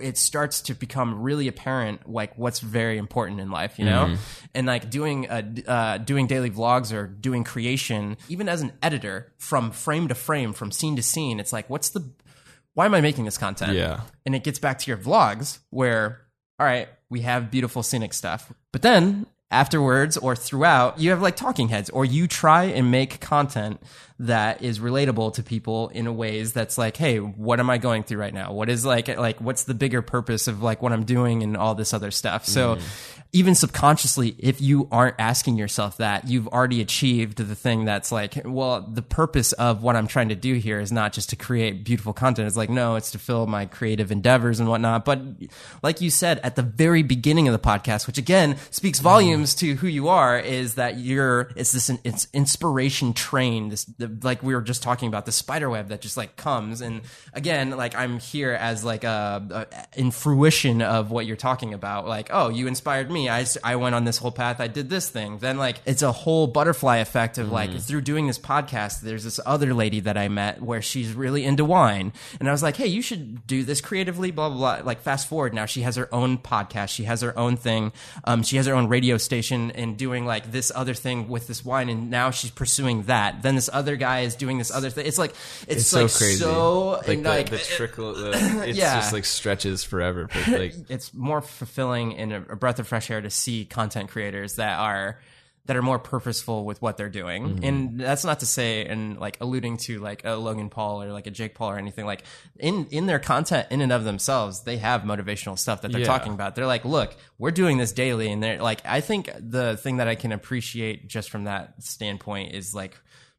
it starts to become really apparent like what's very important in life you know? And like doing a, uh, doing daily vlogs or doing creation even as an editor from frame to frame from scene to scene it's like what's the why am i making this content? Yeah. and it gets back to your vlogs where all right we have beautiful scenic stuff. But then afterwards or throughout you have like talking heads or you try and make content that is relatable to people in a ways that's like hey what am i going through right now? What is like like what's the bigger purpose of like what i'm doing and all this other stuff? So mm-hmm. even subconsciously if you aren't asking yourself that you've already achieved the thing that's like well the purpose of what i'm trying to do here is not just to create beautiful content. It's like no it's to fill my creative endeavors and whatnot. But like you said at the very beginning of the podcast which again speaks mm-hmm. volumes to who you are is that you're it's this it's inspiration train this the, like we were just talking about the spider web that just like comes. And again like i'm here as like a, a in fruition of what you're talking about. Like oh you inspired me. I i went on this whole path. I did this thing. Then like it's a whole butterfly effect of like through doing this podcast there's this other lady that i met where she's really into wine. And i was like hey you should do this creatively blah blah blah. Like fast forward. Now she has her own podcast. She has her own thing. Um, she has her own radio station and doing like this other thing with this wine. And now she's pursuing that. Then this other guy is doing this other thing it's like it's, It's like so crazy. so like and, the, like, the trickle, the, it's Yeah. just like stretches forever. But like, it's more fulfilling and a, a breath of fresh air to see content creators that are that are more purposeful with what they're doing. Mm-hmm. And that's not to say and like alluding to like a Logan Paul or like a Jake Paul or anything like in in their content in and of themselves, they have motivational stuff that they're Yeah. talking about. They're like, "Look, we're doing this daily." And they're like I think the thing that I can appreciate just from that standpoint is like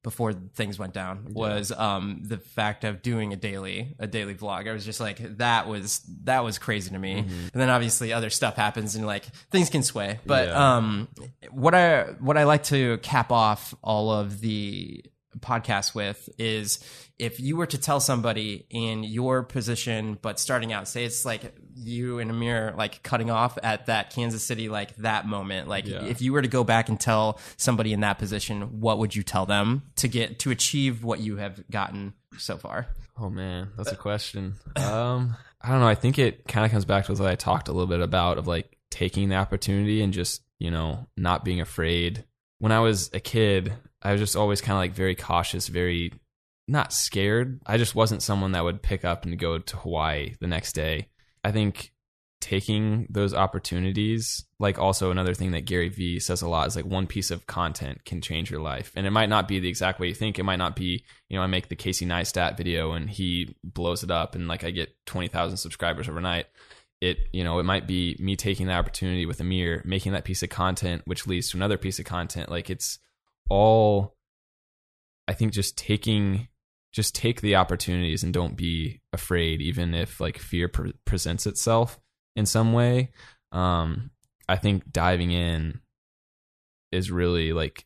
before things went down was um the fact of doing a daily a daily vlog. I was just like that was that was crazy to me. Mm-hmm. And then obviously other stuff happens and like things can sway. But Yeah. um what I what I like to cap off all of the podcast with is if you were to tell somebody in your position but starting out say it's like you and Amir like cutting off at that Kansas City like that moment like Yeah. if you were to go back and tell somebody in that position what would you tell them to get to achieve what you have gotten so far Oh man, that's a question. Um, I don't know. I think it kind of comes back to what I talked a little bit about of like taking the opportunity and just you know not being afraid. When I was a kid, I was just always kind of like very cautious, very not scared. I just wasn't someone that would pick up and go to Hawaii the next day. I think taking those opportunities, like also another thing that Gary Vee says a lot is like one piece of content can change your life. And it might not be the exact way you think. It might not be, you know, I make the Casey Neistat video and he blows it up and like I get 20,000 subscribers overnight. It, you know, it might be me taking the opportunity with Amir, making that piece of content, which leads to another piece of content. Like it's all, I think just taking just take the opportunities and don't be afraid even if like fear pre- presents itself in some way. Um i think diving in is really like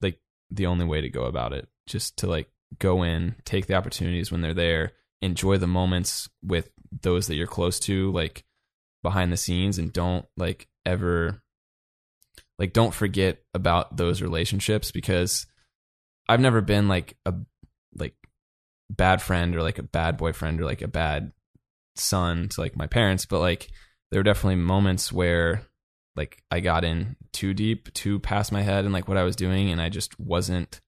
like the only way to go about it. Just to like go in take the opportunities when they're there enjoy the moments with those that you're close to, like behind the scenes, and don't like ever like don't forget about those relationships because I've never been like a like bad friend or like a bad boyfriend or like a bad son to like my parents, but like there were definitely moments where like I got in too deep, too past my head and like what I was doing and I just wasn't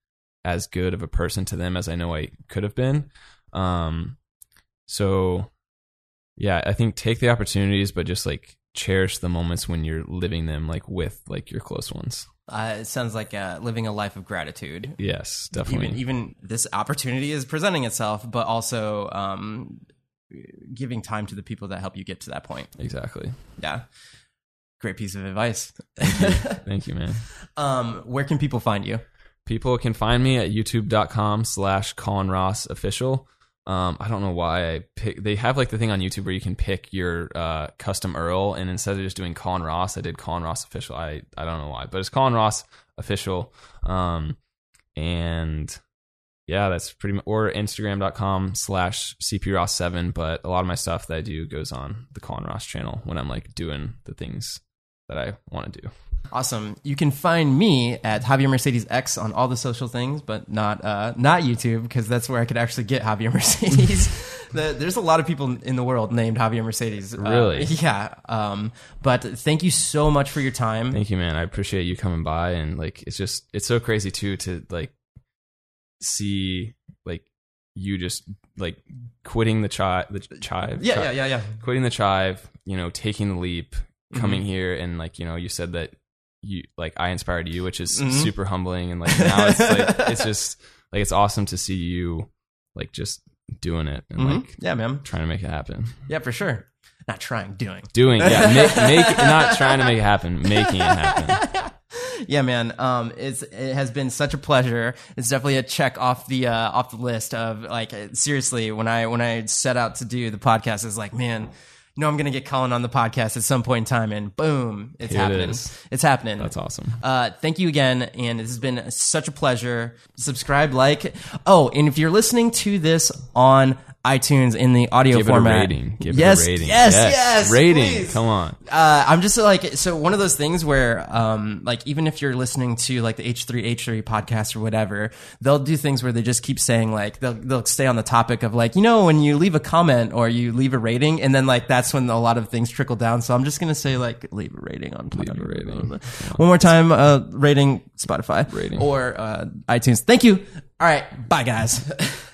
as good of a person to them as I know I could have been. Um so yeah, I think take the opportunities but just like cherish the moments when you're living them like with like your close ones. Uh, it sounds like uh, living a life of gratitude. Yes, definitely. Even, even this opportunity is presenting itself, but also um, giving time to the people that help you get to that point. Exactly. Yeah. Great piece of advice. Thank you, man. Um, where can people find you? People can find me at youtube.com slash Colin Ross official. Um, I don't know why I pick. They have like the thing on YouTube where you can pick your uh, custom URL, and instead of just doing Colin Ross, I did Colin Ross official. I I don't know why, but it's Colin Ross official. Um, and yeah, that's pretty much or Instagram.com slash CP Ross seven. But a lot of my stuff that I do goes on the Colin Ross channel when I'm like doing the things that I want to do. Awesome. You can find me at Javier Mercedes X on all the social things, but not uh, not YouTube because that's where I could actually get Javier Mercedes. the, there's a lot of people in the world named Javier Mercedes. Uh, Really? yeah. Um, but thank you so much for your time. Thank you, man. I appreciate you coming by, and like, it's just it's so crazy too to like see like you just like quitting the chive, the chive, yeah, chi- yeah, yeah, yeah. quitting the chive. You know, taking the leap, coming Mm-hmm. here, and like you know, you said that you like I inspired you, which is Mhm. super humbling, and like now it's like it's just like it's awesome to see you like just doing it and Mhm. like yeah, man. trying to make it happen. Yeah, for sure. Not trying, doing. Doing, yeah, make, make not trying to make it happen, making it happen. yeah, man. Um, it's it has been such a pleasure. It's definitely a check off the uh, off the list of like seriously. When I when I set out to do the podcast, it's like, man, know, I'm gonna get Colin on the podcast at some point in time, and boom, it's it happening. is. It's happening. That's awesome. Uh, thank you again, and this has been such a pleasure. Subscribe, like. Oh, and if you're listening to this on iTunes in the audio Give format, it a rating. Give yes, it a rating. yes, yes, Rating. please Come on. uh, I'm just like so one of those things where um like even if you're listening to like the H3 H3 podcast or whatever, they'll do things where they just keep saying like they'll they'll stay on the topic of like you know when you leave a comment or you leave a rating and then like that's when a lot of things trickle down. So I'm just gonna say like leave a rating on Leave a rating. One more time, uh, rating Spotify Rating. or uh, iTunes. Thank you. All right, bye guys.